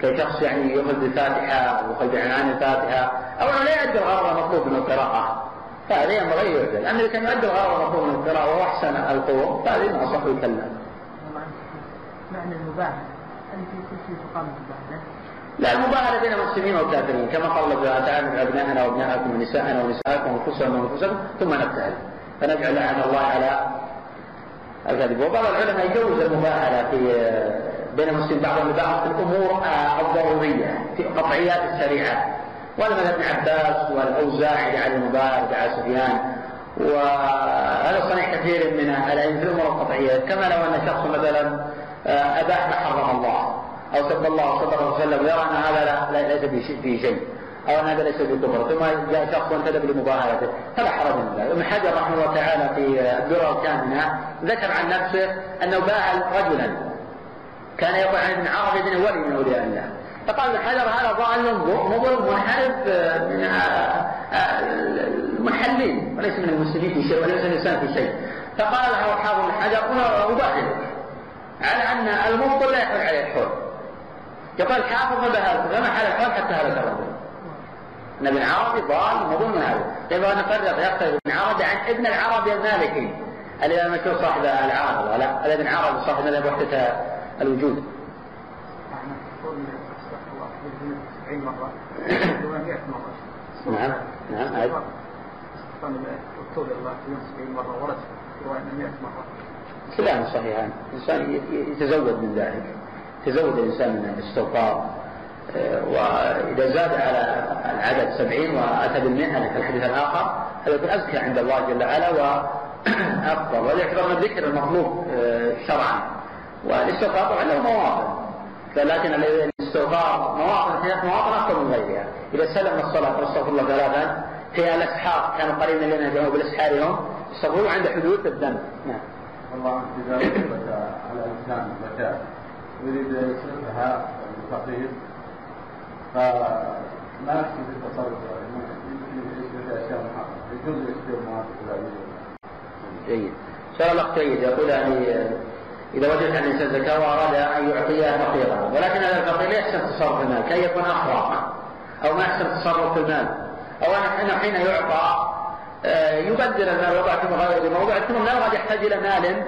Speaker 1: كشخص يعني يخل بالفاتحة ويخل بعنان الفاتحة. أو لا يؤدي الغرض المطلوب من القراءة. فهذا ينبغي يعزل أما إذا كان يؤدي الغرض المطلوب من القراءة وهو أحسن القوم فهذا ينصح ويكلم.
Speaker 10: معنى المباح
Speaker 1: لا المباهلة بين المسلمين والكافرين كما قال الله تعالى من أبنائنا وأبنائكم ونساءنا ونساءكم وأنفسنا وأنفسكم ثم نبتهل فنجعل لعنة الله على الكذب وبعض العلماء يجوز المباهلة في بين المسلمين بعضهم لبعض في الأمور الضرورية في قطعيات وهذا مذهب ابن عباس والأوزاعي على المبارك على سفيان. وهذا صنيع كثير من الأئمة في الأمور القطعية. كما لو أن شخص مثلا أباح ما حرم الله. أو سب الله الله عليه وسلم ويرى أن هذا لا ليس فيه شيء. أو أن هذا ليس بكفر ثم جاء شخص وانتدب لمباهلته فلا حرج من ذلك ابن حجر رحمه الله تعالى في الدرر الكامنه ذكر عن نفسه أنه باع رجلا. كان يقول عن ابن عربي بن ولي من أولياء الله. فقال ابن حجر هذا ضال مضر منحرف من المنحلين وليس من المسلمين في شيء وليس من الإنسان في شيء. فقال له حافظ بن حجر أباهلك. على أن المبطل لا يحل عليه الحول يقول الحافظ ما بهذا فما حل الحول حتى هلك الرجل أن ابن عربي ضال مضر من هذا. يبغى نفرق يختلف ابن عربي عن ابن العربي المالكي. الامام المشهور صاحب العارضه لا؟ ابن عربي صاحب مذهب وحدة الوجود؟ نعم نعم أي. كلاهما صحيحان. الإنسان يتزود من ذلك. يتزود الإنسان من الاستغفار وإذا زاد على العدد سبعين وأتى بالمئة في الحديث الآخر هذا يكون أزكى عند الله جل وعلا وأفضل ويعتبر من الذكر المطلوب شرعا. والاستغفار طبعا له مواطن. لكن الاستغفار مواطن هناك مواطن أكثر من غيرها. إذا سلم الصلاة واستغفر الله ثلاثا في الأسحار كانوا قريبا لنا بالأسحار هم يستغفرون عند حدوث الذنب. نعم.
Speaker 11: الله إذا وجبت على الإنسان الزكاة يريد يصرفها للفقير. فما يحسن في التصرف؟ يمكن يشتري أشياء يجوز يشتري
Speaker 1: جيد. سؤال الأخ جيد يقول يعني إذا وجدت الإنسان زكاة وأراد أن يعطيها فقيرا. ولكن هذا الفقير لا يحسن تصرف المال كي يكون أحرى أو ما يحسن تصرف المال. أو أنه حين يعطى يبدل المال وضع في مغير موضع ثم المال قد يحتاج إلى مال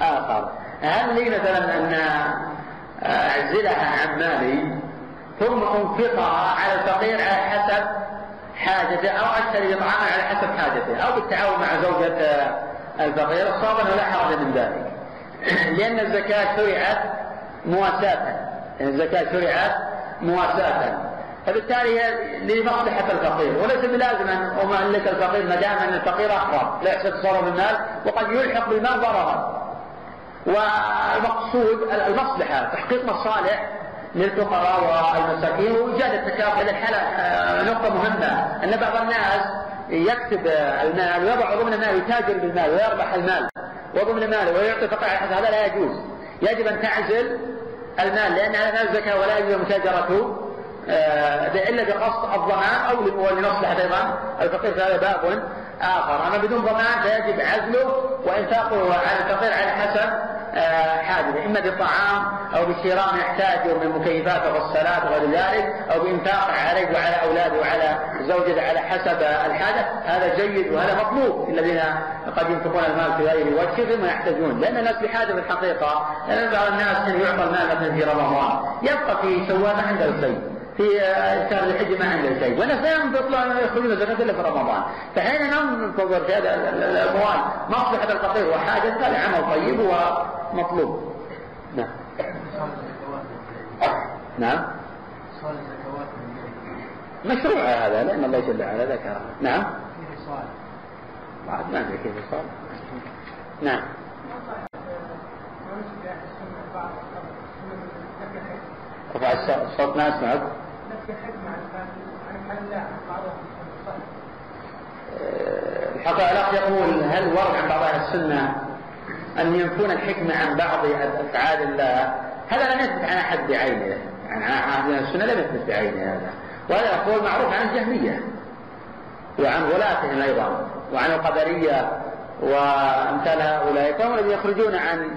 Speaker 1: آخر. هل لي مثلا أن أعزلها عن مالي ثم أنفقها على الفقير على حسب حاجته أو أشتري طعاما على حسب حاجته أو بالتعاون مع زوجة الفقير الصواب أنه لا حرج من ذلك. لأن الزكاة شرعت مواساة. الزكاة شرعت مواساة. فبالتالي هي لمصلحة الفقير. وليس بلازم أن أملك الفقير ما دام أن الفقير أحرم لا تصرف المال وقد يلحق بالمال ضررا. والمقصود المصلحة تحقيق مصالح للفقراء والمساكين. وإيجاد التكافؤ هذه الحالة نقطة مهمة أن بعض الناس يكتب المال ويضع ضمن المال يتاجر بالمال ويربح المال. وضمن ماله ويعطي الفقير هذا لا يجوز. يجب أن تعزل المال لأن هذا الزكاة ولا يجوز متاجرته. إلا بقصد الضمان أو لمصلحة أيضا. الفقير فهذا باب آخر. أما بدون ضمان فيجب عزله وإنفاقه على الفقير على حسب حاجته إما بالطعام أو بشراء ما يحتاجه من مكيفات والصلاة وغير ذلك أو بإنفاق عليه وعلى أولاده وعلى زوجته على حسب الحاجة. هذا جيد وهذا مطلوب الذين قد ينفقون المال في غير وجهه ثم يحتاجون. لأن الناس بحاجة في الحقيقة لأن بعض الناس كان يعطى المال مثلا في رمضان. يبقى في شوال ما عنده شيء في شهر الحج ما عنده شيء. لا ينفقون يخرجون زكاة إلا في رمضان. فحين ننتظر في هذا الأموال مصلحة الفقير وحاجة هذا عمل طيب ومطلوب. نعم. نعم. مشروع هذا لأن الله جل وعلا ذكر نعم. بعد ما أدري كيف صار نعم. رفع الصوت ما أسمعك. الأخ يقول هل ورد عن بعض أهل السنة أن ينفون الحكمة عن بعض أفعال الله؟ هذا لم يثبت عن أحد بعينه. يعني عن أهل السنة لم يثبت بعينه هذا. وهذا يقول معروف عن الجهمية وعن غلاتهم أيضا وعن القدرية وأمثال هؤلاء. فهم الذين يخرجون عن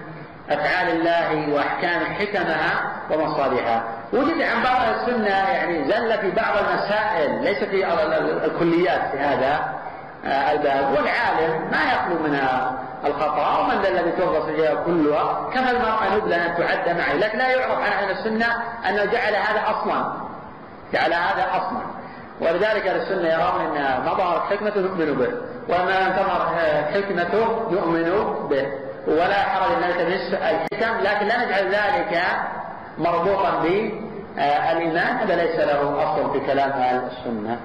Speaker 1: أفعال الله وأحكام حكمها ومصالحها. وجد عن بعض السنة يعني زل في بعض المسائل ليس في الكليات في هذا الباب. والعالم ما يخلو من الخطأ ومن ذا الذي تغص الجواب كلها كما المرأة نبلة أن تعد معي. لكن لا يعرف عن أهل السنة أنه جعل هذا أصلا. جعل هذا أصلا. ولذلك أهل السنة يرون أن ما ظهرت حكمته نؤمن به وما تظهر حكمته نؤمن به. ولا حرج إن نلتمس الحكم لكن لا نجعل ذلك مربوطا بالايمان هذا ليس له أصل في كلام أهل السنة.